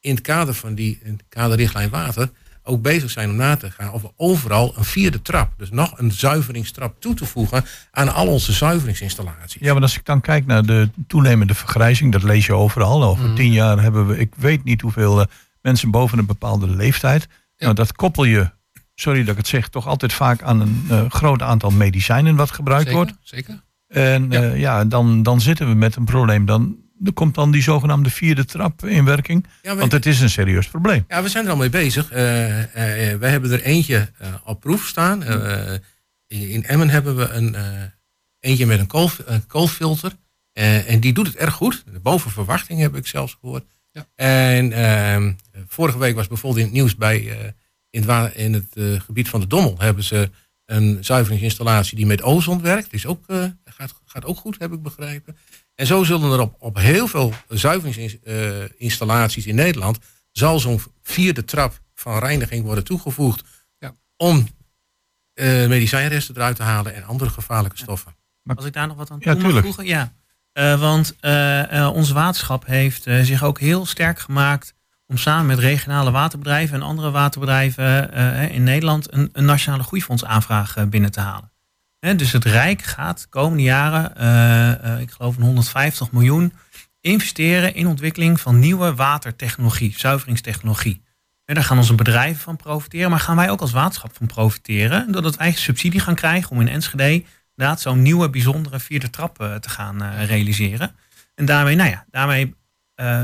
in het kader van die in het kaderrichtlijn water ook bezig zijn om na te gaan of we overal een vierde trap, dus nog een zuiveringstrap toe te voegen aan al onze zuiveringsinstallaties. Ja, maar als ik dan kijk naar de toenemende vergrijzing, dat lees je overal. Over tien jaar hebben we, ik weet niet hoeveel eh, mensen boven een bepaalde leeftijd. Nou, dat koppel je, sorry dat ik het zeg, toch altijd vaak aan een eh, groot aantal medicijnen wat gebruikt wordt. Zeker. En Ja. ja, ja dan, dan zitten we met een probleem. Dan er komt dan die zogenaamde vierde trap in werking. Ja, we- Want het is een serieus probleem. Ja, we zijn er al mee bezig. Eh, eh, eh, wij hebben er eentje eh, op proef staan. Eh, in, Emmen hebben we een, eh, eentje met een kool, eh, koolfilter. Eh, en die doet het erg goed. Boven verwachting heb ik zelfs gehoord. Ja. En ehm, vorige week was bijvoorbeeld in het nieuws bij eh, in het, in het gebied van de Dommel hebben ze een zuiveringsinstallatie die met ozon werkt. Is ook, eh, gaat, gaat ook goed, heb ik begrepen. En zo zullen er op, op heel veel zuiveringsinstallaties in Nederland zal zo'n vierde trap van reiniging worden toegevoegd Ja. om eh, medicijnresten eruit te halen en andere gevaarlijke stoffen. Als ik daar nog wat aan Ja, toe mag tuurlijk. voegen? Ja. Eh, want eh, eh, ons waterschap heeft zich ook heel sterk gemaakt om samen met regionale waterbedrijven en andere waterbedrijven eh, in Nederland een, een nationale groeifondsaanvraag eh, binnen te halen. Dus het Rijk gaat de komende jaren, eh, eh, ik geloof een 150 miljoen, investeren in ontwikkeling van nieuwe watertechnologie, zuiveringstechnologie. Daar gaan onze bedrijven van profiteren, maar gaan wij ook als waterschap van profiteren, doordat wij subsidie gaan krijgen om in Enschede inderdaad zo'n nieuwe bijzondere vierde trap eh, te gaan eh, realiseren. En daarmee, nou ja, daarmee eh,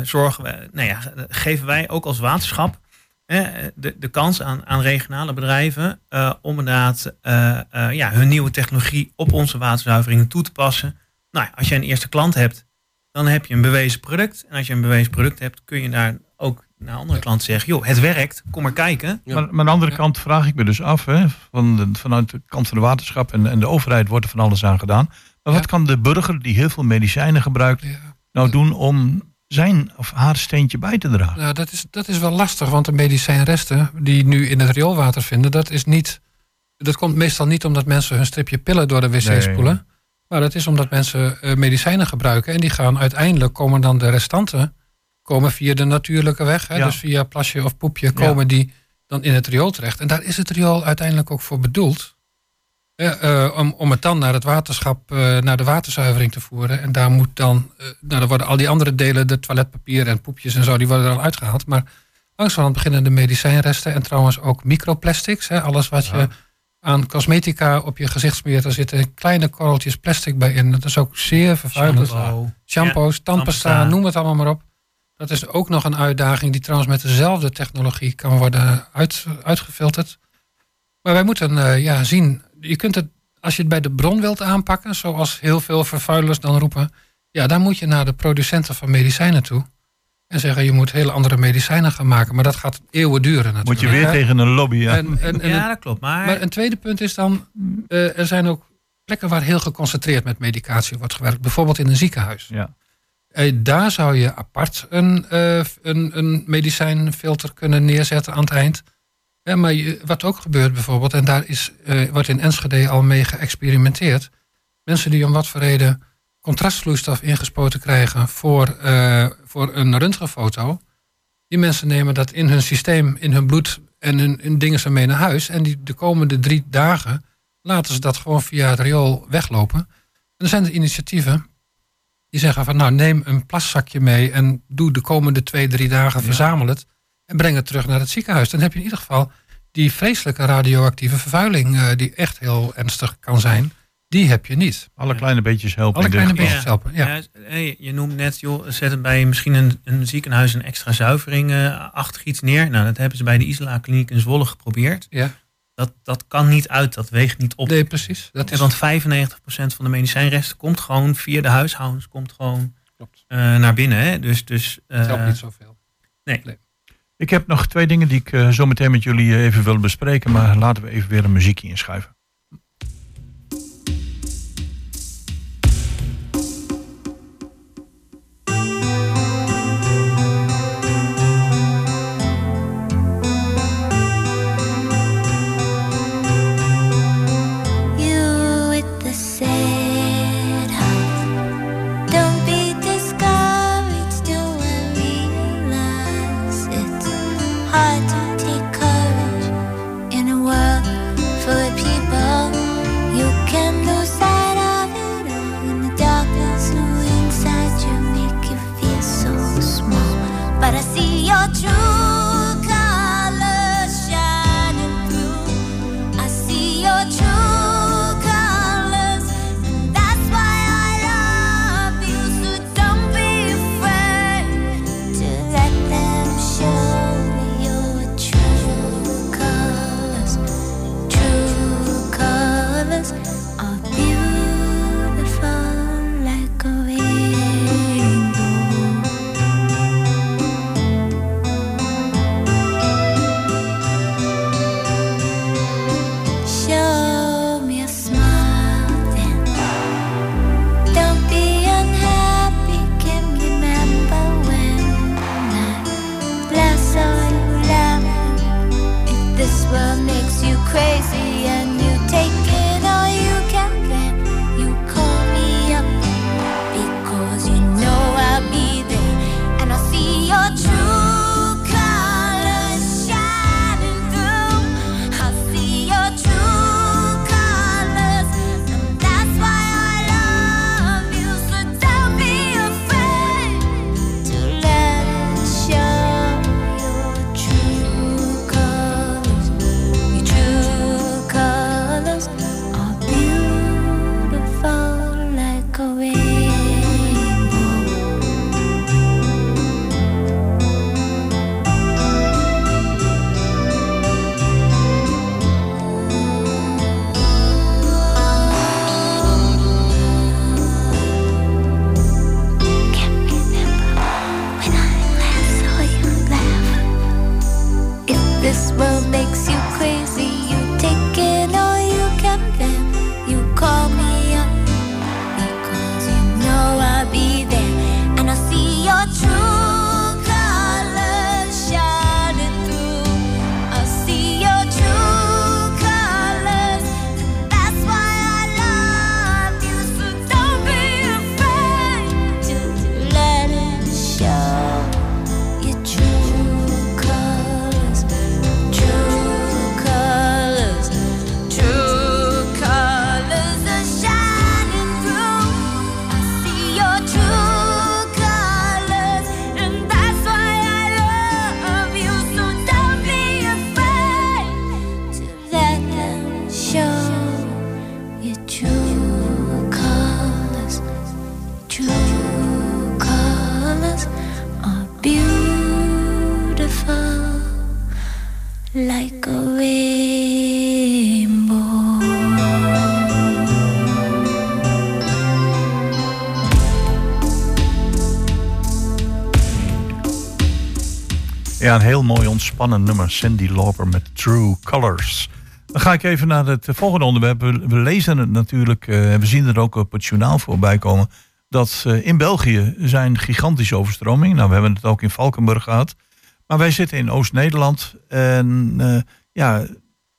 zorgen we, nou ja, geven wij ook als waterschap eh, de, de kans aan, aan regionale bedrijven eh, om inderdaad eh, eh, ja, hun nieuwe technologie op onze waterzuiveringen toe te passen. Nou ja, als je een eerste klant hebt, dan heb je een bewezen product. En als je een bewezen product hebt, kun je daar ook naar andere klanten zeggen, joh, het werkt, kom maar kijken. Ja. Maar, maar aan de andere kant vraag ik me dus af, hè, van de, vanuit de kant van de waterschap en, en de overheid wordt er van alles aan gedaan. Maar wat Ja. kan de burger die heel veel medicijnen gebruikt Ja. nou doen om zijn of haar steentje bij te dragen? Nou, dat is, dat is wel lastig, want de medicijnresten die nu in het rioolwater vinden, dat is niet. Dat komt meestal niet omdat mensen hun stripje pillen door de wc Nee. spoelen. Maar dat is omdat mensen eh, medicijnen gebruiken en die gaan uiteindelijk komen dan de restanten komen via de natuurlijke weg. Hè, Ja. Dus via plasje of poepje komen die dan in het riool terecht. En daar is het riool uiteindelijk ook voor bedoeld. Eh, om, om het dan naar het waterschap, eh, naar de waterzuivering te voeren. En daar moet dan, eh, nou, dan worden al die andere delen, de toiletpapier en poepjes en zo, die worden er al uitgehaald. Maar langzamerhand beginnen de medicijnresten en trouwens ook microplastics. Hè, alles wat je aan cosmetica op je gezicht smeert, daar zitten kleine korreltjes plastic bij in. Dat is ook zeer vervuilend. Shampoo. Shampoos, tandpasta, tandpasta. noem het allemaal maar op. Dat is ook nog een uitdaging die trouwens met dezelfde technologie kan worden uit, uitgefilterd. Maar wij moeten ja, zien, je kunt het, als je het bij de bron wilt aanpakken, zoals heel veel vervuilers dan roepen, ja, dan moet je naar de producenten van medicijnen toe. En zeggen, je moet hele andere medicijnen gaan maken. Maar dat gaat eeuwen duren natuurlijk. Moet je weer hè. tegen een lobby. Ja. En, en, en Ja, dat klopt. Maar, maar een tweede punt is dan, eh, er zijn ook plekken waar heel geconcentreerd met medicatie wordt gewerkt. Bijvoorbeeld in een ziekenhuis. Ja. Eh, daar zou je apart een, eh, een, een medicijnfilter kunnen neerzetten aan het eind. Eh, maar je- wat ook gebeurt bijvoorbeeld, en daar is, eh, wordt in Enschede al mee geëxperimenteerd. Mensen die om wat voor reden contrastvloeistof ingespoten krijgen voor, eh, voor een röntgenfoto. Die mensen nemen dat in hun systeem, in hun bloed en hun, hun dingen ze mee naar huis. En die, de komende drie dagen laten ze dat gewoon via het riool weglopen. En dan zijn er initiatieven die zeggen van nou neem een plaszakje mee en doe de komende twee, drie dagen, verzamel het en breng het terug naar het ziekenhuis. Dan heb je in ieder geval die vreselijke radioactieve vervuiling, eh, die echt heel ernstig kan zijn, die heb je niet. Alle kleine beetjes helpen. Alle kleine beetjes helpen. Ja. Je noemt net, joh, zet het bij misschien een, een ziekenhuis een extra zuivering eh, achtig iets neer. Nou, dat hebben ze bij de Isla Kliniek in Zwolle geprobeerd. Ja. Dat, dat kan niet uit, dat weegt niet op. Nee, precies. Dat is, want 95% van de medicijnresten komt gewoon via de huishoudens, komt gewoon eh, naar binnen. Hè? Dus, dus eh, het helpt niet zoveel. nee. Ik heb nog twee dingen die ik eh, zo meteen met jullie eh, even wil bespreken. Maar laten we even weer een muziekje inschuiven. Een heel mooi ontspannen nummer. Cindy Lauper met True Colors. Dan ga ik even naar het volgende onderwerp. We, lezen het natuurlijk, eh, we zien het ook op het journaal voorbij komen. Dat eh, in België zijn gigantische overstromingen. Nou, we hebben het ook in Valkenburg gehad. Maar wij zitten in Oost-Nederland. En eh, ja,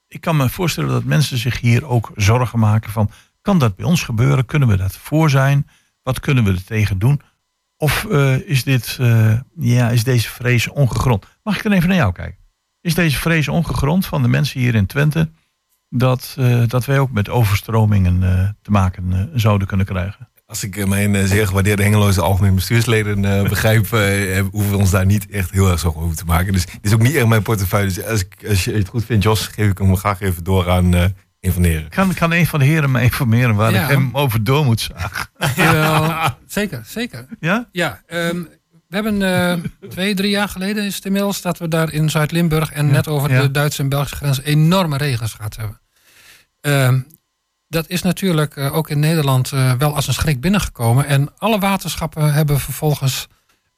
ik kan me voorstellen dat mensen zich hier ook zorgen maken van... kan dat bij ons gebeuren? Kunnen we dat voor zijn? Wat kunnen we er tegen doen? Of eh, is, dit, eh, ja, is deze vrees ongegrond? Mag ik dan even naar jou kijken? Is deze vrees ongegrond van de mensen hier in Twente dat, eh, dat wij ook met overstromingen te maken zouden kunnen krijgen? Als ik mijn zeer gewaardeerde Hengeloze algemeen bestuursleden begrijp, hoeven we ons daar niet echt heel erg zorgen over te maken. Dus dit is ook niet echt mijn portefeuille. Dus als, ik, als je het goed vindt, Jos, geef ik hem graag even door aan een van de heren. Kan, kan een van de heren me informeren waar Ja. ik hem over door moet zagen? Jawel, zeker, zeker. Ja? Ja, ehm, we hebben eh, twee, drie jaar geleden is het inmiddels dat we daar in Zuid-Limburg en net over ja. de Duitse en Belgische grens enorme regens gehad hebben. Ehm, dat is natuurlijk eh, ook in Nederland eh, wel als een schrik binnengekomen. En alle waterschappen hebben vervolgens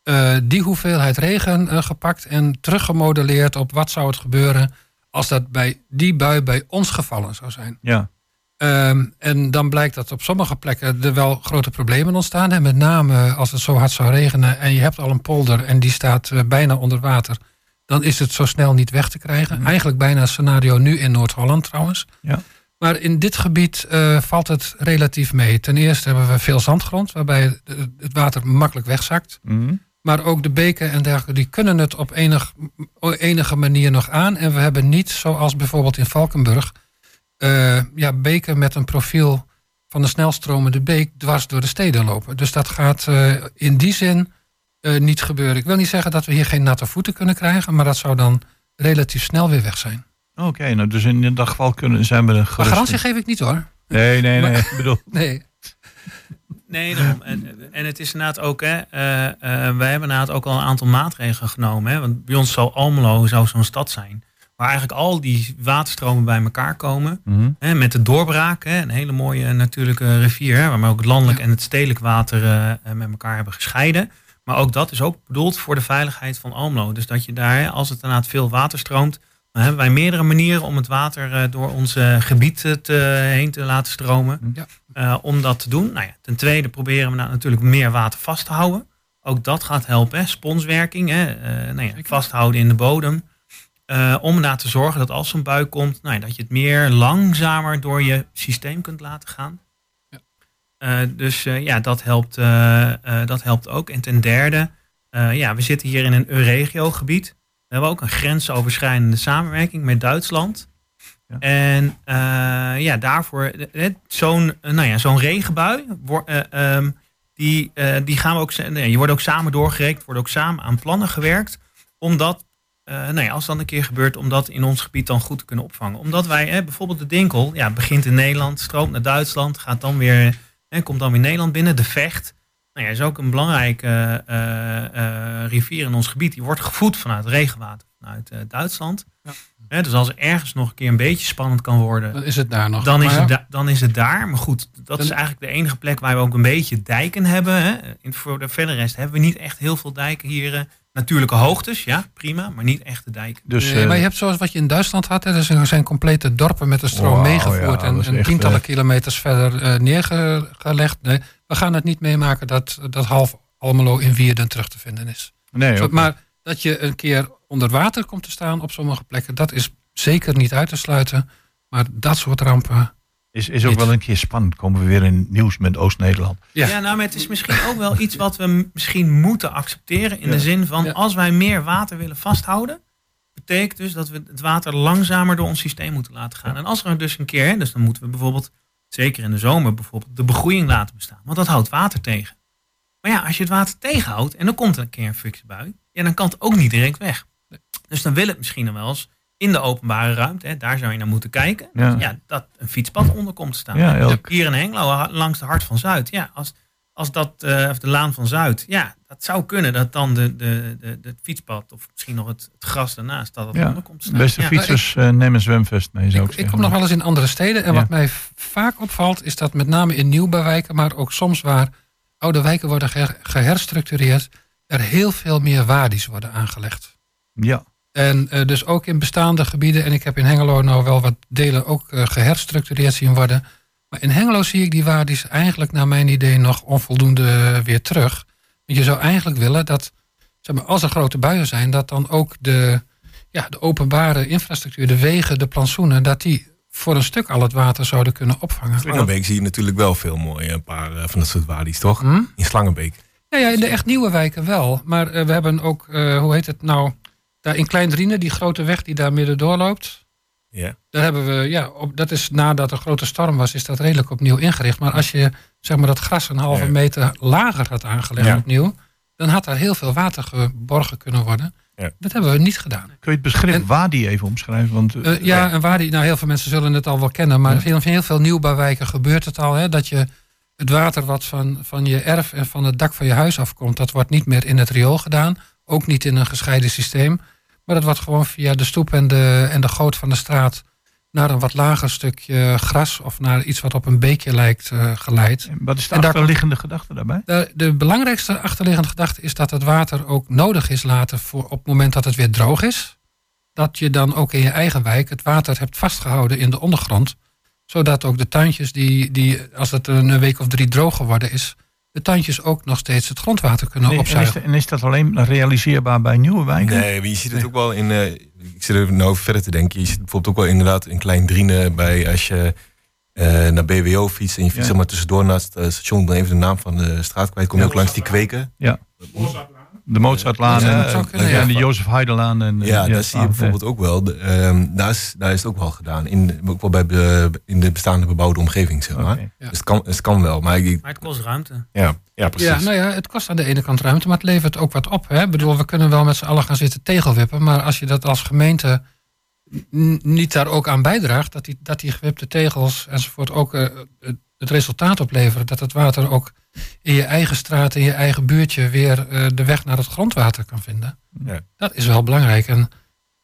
eh, die hoeveelheid regen eh, gepakt en teruggemodelleerd op wat zou het gebeuren als dat bij die bui bij ons gevallen zou zijn. Ja. Ehm, en dan blijkt dat op sommige plekken er wel grote problemen ontstaan. En met name als het zo hard zou regenen en je hebt al een polder en die staat eh, bijna onder water. Dan is het zo snel niet weg te krijgen. Eigenlijk bijna een scenario nu in Noord-Holland trouwens. Ja. Maar in dit gebied eh, valt het relatief mee. Ten eerste hebben we veel zandgrond, waarbij het water makkelijk wegzakt. Mhm. Maar ook de beken en dergelijke, die kunnen het op enig, enige manier nog aan. En we hebben niet, zoals bijvoorbeeld in Valkenburg, eh, ja, beken met een profiel van de snelstromende beek dwars door de steden lopen. Dus dat gaat eh, in die zin eh, niet gebeuren. Ik wil niet zeggen dat we hier geen natte voeten kunnen krijgen, maar dat zou dan relatief snel weer weg zijn. Oké, nou dus in dat geval kunnen, zijn we er Maar gerust. garantie geef ik niet hoor. Nee, nee, nee. Ik bedoel, Nee. Nee, daarom. En, en het is inderdaad ook, hè, eh, eh, wij hebben inderdaad ook al een aantal maatregelen genomen. Hè, want bij ons zou Almelo zou zo'n stad zijn. Waar eigenlijk al die waterstromen bij elkaar komen. Mhm. Hè, met de doorbraak, hè, een hele mooie natuurlijke rivier. Hè, waarmee ook het landelijk en het stedelijk water eh, met elkaar hebben gescheiden. Maar ook dat is ook bedoeld voor de veiligheid van Almelo. Dus dat je daar, als het inderdaad veel water stroomt. Dan hebben wij meerdere manieren om het water door ons gebied te, heen te laten stromen. Ja. Eh, om dat te doen. Nou ja, ten tweede proberen we nou natuurlijk meer water vast te houden. Ook dat gaat helpen. Hè. Sponswerking, hè. eh, nou ja, vasthouden in de bodem. Eh, om ernaar te zorgen dat als zo'n bui komt, nou ja, dat je het meer langzamer door je systeem kunt laten gaan. Eh, dus ja, dat helpt, dat helpt ook. En ten derde, ja, we zitten hier in een Euregio-gebied. We hebben ook een grensoverschrijdende samenwerking met Duitsland. Ja. En eh, ja, daarvoor, eh, eh, zo'n nou ja, zo'n regenbui, eh, ehm, die, eh, die gaan we ook, nee, je wordt ook samen doorgerekend, wordt ook samen aan plannen gewerkt. Omdat, nou ja, als dat een keer gebeurt, om dat in ons gebied dan goed te kunnen opvangen. Omdat wij, bijvoorbeeld de Dinkel, ja, begint in Nederland, stroomt naar Duitsland, gaat dan weer, hè, komt dan weer Nederland binnen. De Vecht, nou ja, is ook een belangrijke rivier in ons gebied. Die wordt gevoed vanuit regenwater vanuit Duitsland. Hè, dus als er ergens nog een keer een beetje spannend kan worden, Dan is het daar nog. dan is, Maar het da- dan is het daar. Maar goed, dat is eigenlijk de enige plek waar we ook een beetje dijken hebben. Hè. In, voor de verder rest hebben we niet echt heel veel dijken hier. eh, natuurlijke hoogtes, ja, prima, maar niet echte dijken. dus, Nee, eh, maar je hebt zoals wat je in Duitsland had. Hè, er zijn- complete dorpen met de stroom meegevoerd ja, en, tientallen eh, kilometers verder eh, neergelegd. Nee, we gaan het niet meemaken dat, dat half Almelo in Wierden terug te vinden is. nee, Zo. Maar dat je een keer onder water komt te staan op sommige plekken, dat is zeker niet uit te sluiten. Maar dat soort rampen. is, is ook wel een keer spannend. Komen we weer in nieuws met Oost-Nederland. Ja. Ja. nou, maar het is misschien ook wel iets wat we misschien moeten accepteren. In Ja. de zin van, Ja. als wij meer water willen vasthouden, betekent dus dat we het water langzamer door ons systeem moeten laten gaan. En als er dus een keer, dus dan moeten we bijvoorbeeld, zeker in de zomer bijvoorbeeld, de begroeiing laten bestaan. Want dat houdt water tegen. Maar ja, als je het water tegenhoudt en dan komt er een keer een fikse bui, ja, dan kan het ook niet direct weg. Dus dan wil het misschien nog wel eens in de openbare ruimte, hè, daar zou je naar moeten kijken, Ja. ja. dat een fietspad onder komt te staan. Ja, elk- Hier in Hengelo, langs de Hart van Zuid. Ja, als, als dat, eh, of de Laan van Zuid. Ja, dat zou kunnen dat dan de, de, de, de het fietspad of misschien nog het, het gras daarnaast, dat het Ja, onder komt te staan. Beste ja. fietsers, eh, neem een zwemvest mee, zou ik, Ik, ik zeggen. kom nog wel eens in andere steden. En Ja. wat mij vaak opvalt, is dat met name in nieuwbouwwijken, maar ook soms waar oude wijken worden geher- geherstructureerd, er heel veel meer wadi's worden aangelegd. Ja, En eh, dus ook in bestaande gebieden, en ik heb in Hengelo nou wel wat delen ook eh, geherstructureerd zien worden. Maar in Hengelo zie ik die wadi's eigenlijk naar mijn idee nog onvoldoende weer terug. Want je zou eigenlijk willen dat, zeg maar, als er grote buien zijn, dat dan ook de, ja, de openbare infrastructuur, de wegen, de plantsoenen, dat die voor een stuk al het water zouden kunnen opvangen. Slangenbeek zie je natuurlijk wel veel mooie, een paar eh, van dat soort wadi's, toch? Hm? In Slangenbeek. Ja, ja, in de echt nieuwe wijken wel. Maar eh, we hebben ook, eh, hoe heet het nou, daar in Klein Driene, die grote weg die daar midden doorloopt. Ja. Daar hebben we, ja, op, dat is nadat er een grote storm was, is dat redelijk opnieuw ingericht. Maar als je zeg maar dat gras een halve Ja. meter lager had aangelegd Ja. opnieuw, dan had daar heel veel water geborgen kunnen worden. Ja. Dat hebben we niet gedaan. Kun je het begrip En- wadi even omschrijven? Want, eh, ja, en waar die, nou heel veel mensen zullen het al wel kennen, maar in heel veel nieuwbouwwijken gebeurt het al. Hè, dat je het water wat van, van je erf en van het dak van je huis afkomt, dat wordt niet meer in het riool gedaan. Ook niet in een gescheiden systeem. Maar dat wordt gewoon via de stoep en de, en de goot van de straat naar een wat lager stukje gras of naar iets wat op een beekje lijkt eh, geleid. Wat is de En daar- achterliggende gedachte daarbij? De, de belangrijkste achterliggende gedachte is dat het water ook nodig is later voor op het moment dat het weer droog is. Dat je dan ook in je eigen wijk het water hebt vastgehouden in de ondergrond. Zodat ook de tuintjes, die, die als het een week of drie droog geworden is, de tuintjes ook nog steeds het grondwater kunnen Nee, en, is, opzuigen. en is dat alleen realiseerbaar bij nieuwe wijken? Nee, maar je ziet het ook wel in. eh, ik zit er nou over verder te denken. Je ziet bijvoorbeeld ook wel inderdaad in Klein Driene bij als je eh, naar BWO fietst en je fietst Ja. maar tussendoor naast het station, dan even de naam van de straat kwijt. Kom je ook langs die kweken. De Mozartlaan Ja, en, ja. de Jozef Heidelaan. En, Ja, eh, daar zie je ah, bijvoorbeeld ook wel. de, ehm, daar, is, daar is het ook wel gedaan. In, ook wel bij de, in de bestaande bebouwde omgeving, zeg maar. Dus het kan, het kan wel. Maar ik, Maar het kost ruimte. ja, ja, precies. Ja, nou ja, het kost aan de ene kant ruimte, maar het levert ook wat op. Hè? Ik bedoel, we kunnen wel met z'n allen gaan zitten tegelwippen, maar als je dat als gemeente niet daar ook aan bijdraagt, dat die, dat die gewipte tegels enzovoort ook eh, het- het resultaat opleveren, dat het water ook in je eigen straat, in je eigen buurtje weer eh, de weg naar het grondwater kan vinden. Ja. Dat is wel belangrijk. En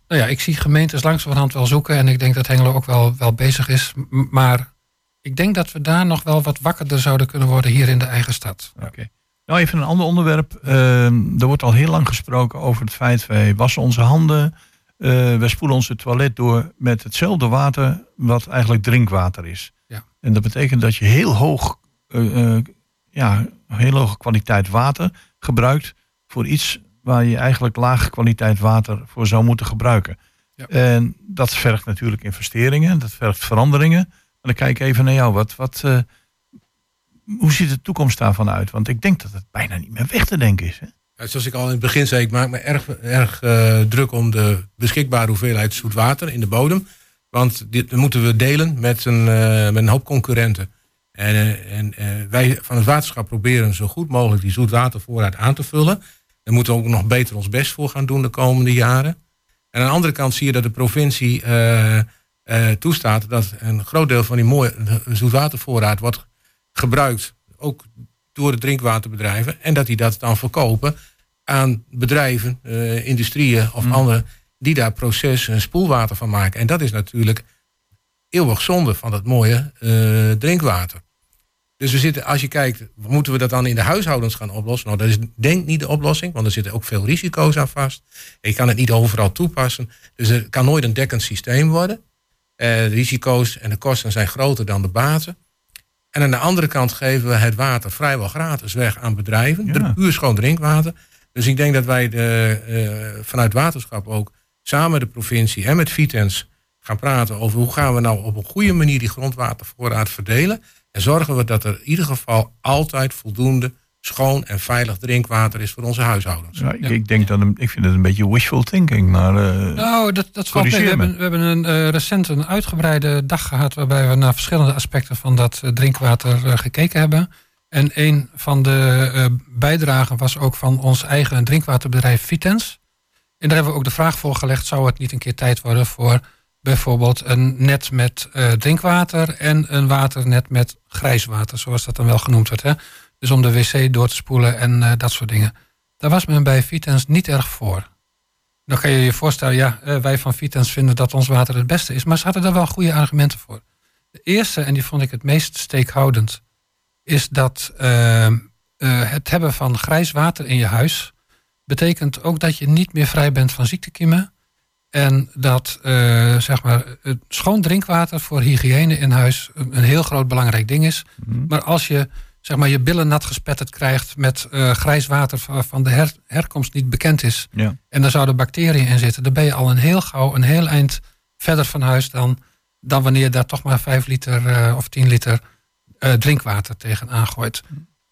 nou ja, ik zie gemeentes langzamerhand wel zoeken en ik denk dat Hengelo ook wel, wel bezig is. Maar ik denk dat we daar nog wel wat wakkerder zouden kunnen worden hier in de eigen stad. Oké. Nou, even een ander onderwerp. Ehm, er wordt al heel lang gesproken over het feit... wij wassen onze handen, eh wij spoelen onze toilet door... met hetzelfde water wat eigenlijk drinkwater is. Ja. En dat betekent dat je heel hoog, eh, ja, heel hoge kwaliteit water gebruikt... voor iets waar je eigenlijk lage kwaliteit water voor zou moeten gebruiken. Ja. En dat vergt natuurlijk investeringen, dat vergt veranderingen. En dan kijk ik even naar jou. Wat, wat, eh, hoe ziet de toekomst daarvan uit? Want ik denk dat het bijna niet meer weg te denken is. Hè? Ja, Zoals ik al in het begin zei, ik maak me erg, erg eh, druk om de beschikbare hoeveelheid zoet water in de bodem. Want dit moeten we delen met een, eh, met een hoop concurrenten. En, eh, en eh, wij van het waterschap proberen zo goed mogelijk die zoetwatervoorraad aan te vullen. Daar moeten we ook nog beter ons best voor gaan doen de komende jaren. En aan de andere kant zie je dat de provincie eh, toestaat dat een groot deel van die mooie zoetwatervoorraad wordt gebruikt. Ook door de drinkwaterbedrijven. En dat die dat dan verkopen aan bedrijven, industrieën of anderen die daar proces en spoelwater van maken. En dat is natuurlijk eeuwig zonde van dat mooie drinkwater. Dus we zitten, als je kijkt, moeten we dat dan in de huishoudens gaan oplossen? Nou, dat is denk ik niet de oplossing, want er zitten ook veel risico's aan vast. Je kan het niet overal toepassen. Dus er kan nooit een dekkend systeem worden. Eh, de risico's en de kosten zijn groter dan de baten. En aan de andere kant geven we het water vrijwel gratis weg aan bedrijven. Ja. Puur schoon drinkwater. Dus ik denk dat wij de, eh, vanuit waterschap ook samen met de provincie en met Vitens gaan praten over hoe gaan we nou op een goede manier die grondwatervoorraad verdelen. En zorgen we dat er in ieder geval altijd voldoende schoon en veilig drinkwater is voor onze huishoudens. Ja, ik, ik denk dat een- ik vind het een beetje wishful thinking. Maar eh, Nou, dat, dat valt mee. We hebben, we hebben een, eh, recent een uitgebreide dag gehad waarbij we naar verschillende aspecten van dat eh, drinkwater gekeken hebben. En een van de eh, bijdragen was ook van ons eigen drinkwaterbedrijf Vitens. En daar hebben we ook de vraag voor gelegd, zou het niet een keer tijd worden voor bijvoorbeeld een net met eh, drinkwater en een waternet met grijswater, zoals dat dan wel genoemd wordt. Hè? Dus om de wc door te spoelen en eh, dat soort dingen. Daar was men bij Vitens niet erg voor. Dan kan je je voorstellen, ja, eh, wij van Vitens vinden dat ons water het beste is. Maar ze hadden daar wel goede argumenten voor. De eerste, en die vond ik het meest steekhoudend, is dat eh, eh, het hebben van grijs water in je huis betekent ook dat je niet meer vrij bent van ziektekiemen. En dat eh, zeg maar, het schoon drinkwater voor hygiëne in huis een heel groot belangrijk ding is. Maar als je zeg maar, je billen nat gespetterd krijgt met eh, grijs water va- van de her- herkomst niet bekend is. ja. En daar zouden bacteriën in zitten. Dan ben je al een heel gauw een heel eind verder van huis dan dan wanneer je daar toch maar 5 liter eh, of 10 liter drinkwater tegen aangooit.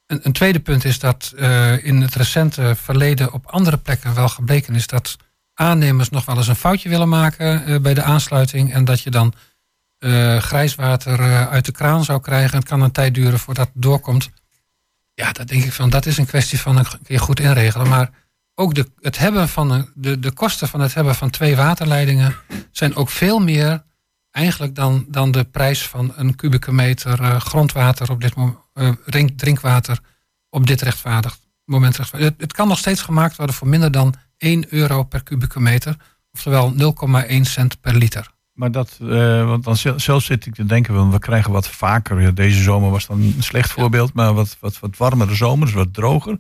Een, een tweede punt is dat in het recente verleden op andere plekken wel gebleken is dat aannemers nog wel eens een foutje willen maken eh, bij de aansluiting. En dat je dan eh, grijswater eh, uit de kraan zou krijgen. Het kan een tijd duren voordat het doorkomt. Ja, dat denk ik van, dat is een kwestie van een keer goed inregelen. Maar ook de, het hebben van de, de kosten van het hebben van twee waterleidingen zijn ook veel meer eigenlijk dan, dan de prijs van een kubieke meter grondwater op dit drinkwater op dit rechtvaardig moment. het kan nog steeds gemaakt worden voor minder dan 1 euro per kubieke meter, oftewel 0,1 cent per liter. Maar dat, eh, want dan zel- zelf zit ik te denken, want we krijgen wat vaker. ja, Deze zomer was dan een slecht voorbeeld, maar wat, wat, wat warmere zomers, wat droger.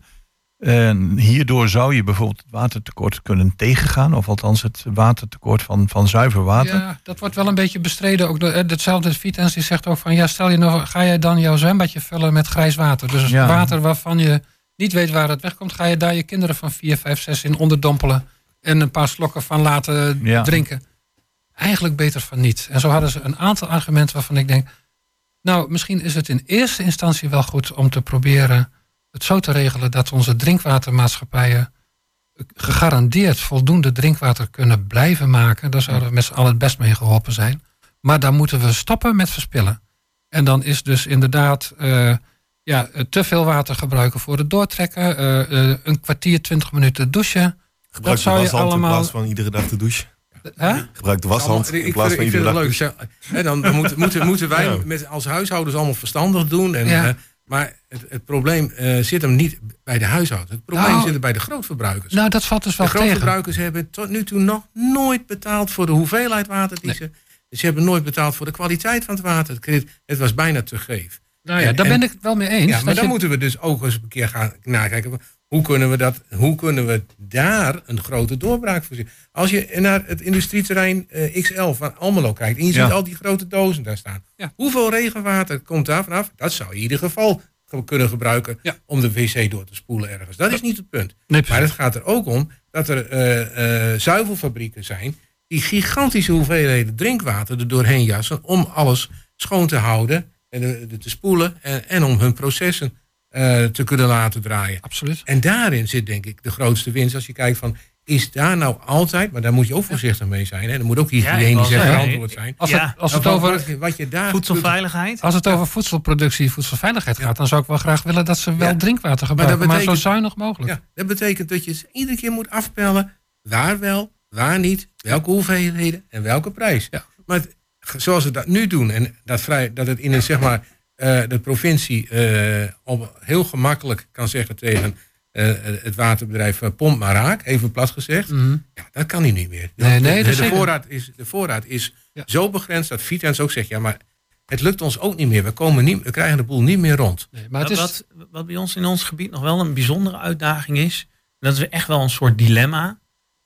En hierdoor zou je bijvoorbeeld het watertekort kunnen tegengaan, of althans het watertekort van, van zuiver water. Ja, dat wordt wel een beetje bestreden. Ook door, eh, hetzelfde Vitens die zegt ook van ja, stel je nou, ga je dan jouw zwembadje vullen met grijs water. Dus Ja. water waarvan je niet weet waar het wegkomt, ga je daar je kinderen van 4, 5, 6 in onderdompelen en een paar slokken van laten Ja. drinken. Eigenlijk beter van niet. En zo hadden ze een aantal argumenten waarvan ik denk, nou, misschien is het in eerste instantie wel goed om te proberen het zo te regelen dat onze drinkwatermaatschappijen gegarandeerd voldoende drinkwater kunnen blijven maken. Daar zouden we met z'n allen het best mee geholpen zijn. Maar dan moeten we stoppen met verspillen. En dan is dus inderdaad eh, ja, eh, te veel water gebruiken voor het doortrekken. eh, eh, een kwartier, twintig minuten douchen. Gebruik de zou je washand in plaats van iedere dag te douchen. Hè? Gebruik de washand Allemaal- in plaats van iedere dag leuk. Hè, dan dan moeten, moeten, moeten wij Ja. met, als huishoudens allemaal verstandig doen. En, Ja. eh, maar het, het probleem eh, zit hem niet bij de huishoudens. Het probleem Nou, zit hem bij de grootverbruikers. Nou, dat valt dus de wel tegen. grootverbruikers hebben tot nu toe nog nooit betaald voor de hoeveelheid water die Nee. ze... Ze hebben nooit betaald voor de kwaliteit van het water. Het, het was bijna te geef. Nou ja, daar en- ben ik het wel mee eens. Ja, maar dan je- moeten we dus ook eens een keer gaan nakijken. Hoe kunnen we, dat, hoe kunnen we daar een grote doorbraak voor zien? Als je naar het industrieterrein eh, XL van Almelo kijkt... en je Ja. ziet al die grote dozen daar staan. Ja. Hoeveel regenwater komt daar vanaf? Dat zou je in ieder geval ge- kunnen gebruiken... Ja. om de wc door te spoelen ergens. Dat is niet het punt. Nee, Maar het gaat er ook om dat er eh, eh, zuivelfabrieken zijn... die gigantische hoeveelheden drinkwater er doorheen jassen... om alles schoon te houden en de- de- te spoelen... en, en om hun processen eh, te kunnen laten draaien. Absoluut. En daarin zit denk ik de grootste winst. Als je kijkt van, is daar nou altijd... maar daar moet je ook voorzichtig mee zijn. Hè? Er moet ook Ja, hygiënisch wou en verantwoord zijn. Als Ja, het, als het Wat- over wat, je daar Voedselveiligheid. Als het over voedselproductie, voedselveiligheid gaat, dan zou ik wel graag willen dat ze wel Ja. drinkwater gebruiken, maar, betekent- zo zuinig mogelijk. Ja, dat betekent dat je iedere keer moet afpellen waar wel, waar niet, welke hoeveelheden en welke prijs. Ja. Maar het- zoals we dat nu doen en dat, vrij, dat het in een, zeg maar, eh, de provincie eh, op heel gemakkelijk kan zeggen tegen eh, het waterbedrijf pomp maar raak, even plat gezegd. Mhm. Ja, dat kan hij niet meer. Nee, nee, de, dat is de, voorraad is, de voorraad is Ja. zo begrensd dat Vitens ook zegt, ja, maar het lukt ons ook niet meer. We, komen niet, we krijgen de boel niet meer rond. Nee, maar het wat, is, wat, wat bij ons in ons gebied nog wel een bijzondere uitdaging is, dat is echt wel een soort dilemma.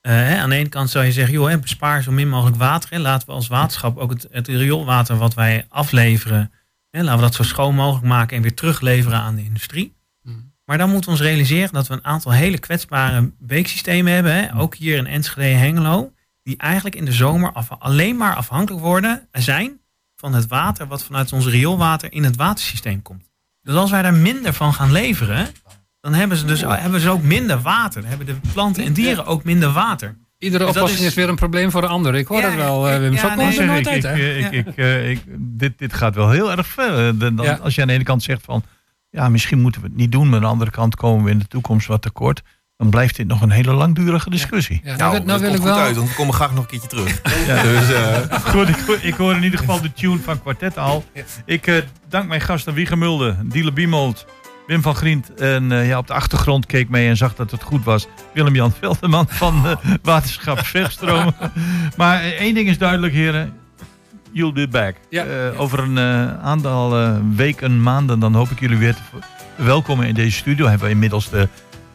Eh, hè, aan de ene kant zou je zeggen, joh, hè, bespaar zo min mogelijk water. Hè. Laten we als waterschap ook het, het rioolwater wat wij afleveren, hè, laten we dat zo schoon mogelijk maken en weer terugleveren aan de industrie. Hmm. Maar dan moeten we ons realiseren dat we een aantal hele kwetsbare beeksystemen hebben, hè, ook hier in Enschede en Hengelo, die eigenlijk in de zomer af, alleen maar afhankelijk worden, zijn van het water wat vanuit ons rioolwater in het watersysteem komt. Dus als wij daar minder van gaan leveren, dan hebben ze dus hebben ze ook minder water. Dan hebben de planten en dieren ook minder water. iedere dus dat oplossing is... is- weer een probleem voor de ander. Ik hoor Ja, het wel, eh, Wim. ja, Zo nee, komt Ik ik, ik, eh, ik, ik, eh, ik- dit, dit gaat wel heel erg ver. dan- Ja. Als je aan de ene kant zegt van, ja, misschien moeten we het niet doen, maar aan de andere kant komen we in de toekomst wat tekort, dan blijft dit nog een hele langdurige discussie. Ja, nou, Nou, wil- nou dat wil ik wel... uit, want we komen graag nog een keertje terug. Ja. Dus, eh, Goed, ik, hoor- ik hoor in ieder geval de tune van Quartet al. Ik eh, dank mijn gasten Wieger Mulder, Diele Biemold, Wim van Grient. En eh, ja, op de achtergrond keek mee en zag dat het goed was. Willem-Jan Velderman van eh, Waterschap Vegstroom. maar eh, één ding is duidelijk, heren. You'll be back. Ja. Over een aantal weken, maanden, dan hoop ik jullie weer te verwelkomen in deze studio. Hebben we inmiddels de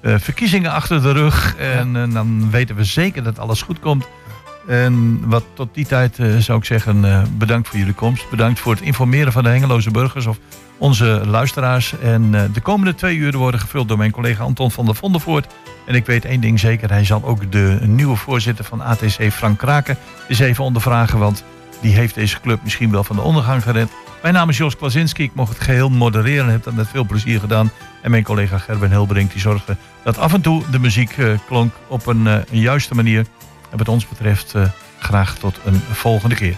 verkiezingen achter de rug. En dan weten we zeker dat alles goed komt. En wat tot die tijd eh, zou ik zeggen, eh, bedankt voor jullie komst. Bedankt voor het informeren van de Hengeloze burgers of onze luisteraars. En eh, de komende twee uur worden gevuld door mijn collega Anton van der Vondervoort. En ik weet één ding zeker, hij zal ook de nieuwe voorzitter van ATC, Frank Kraken, eens even ondervragen. Want die heeft deze club misschien wel van de ondergang gered. Mijn naam is Jos Klasinski. Ik mocht het geheel modereren en heb dat met veel plezier gedaan. En mijn collega Gerben Hilbrink die zorgde dat af en toe de muziek klonk op een, een juiste manier. En wat ons betreft eh, graag tot een volgende keer.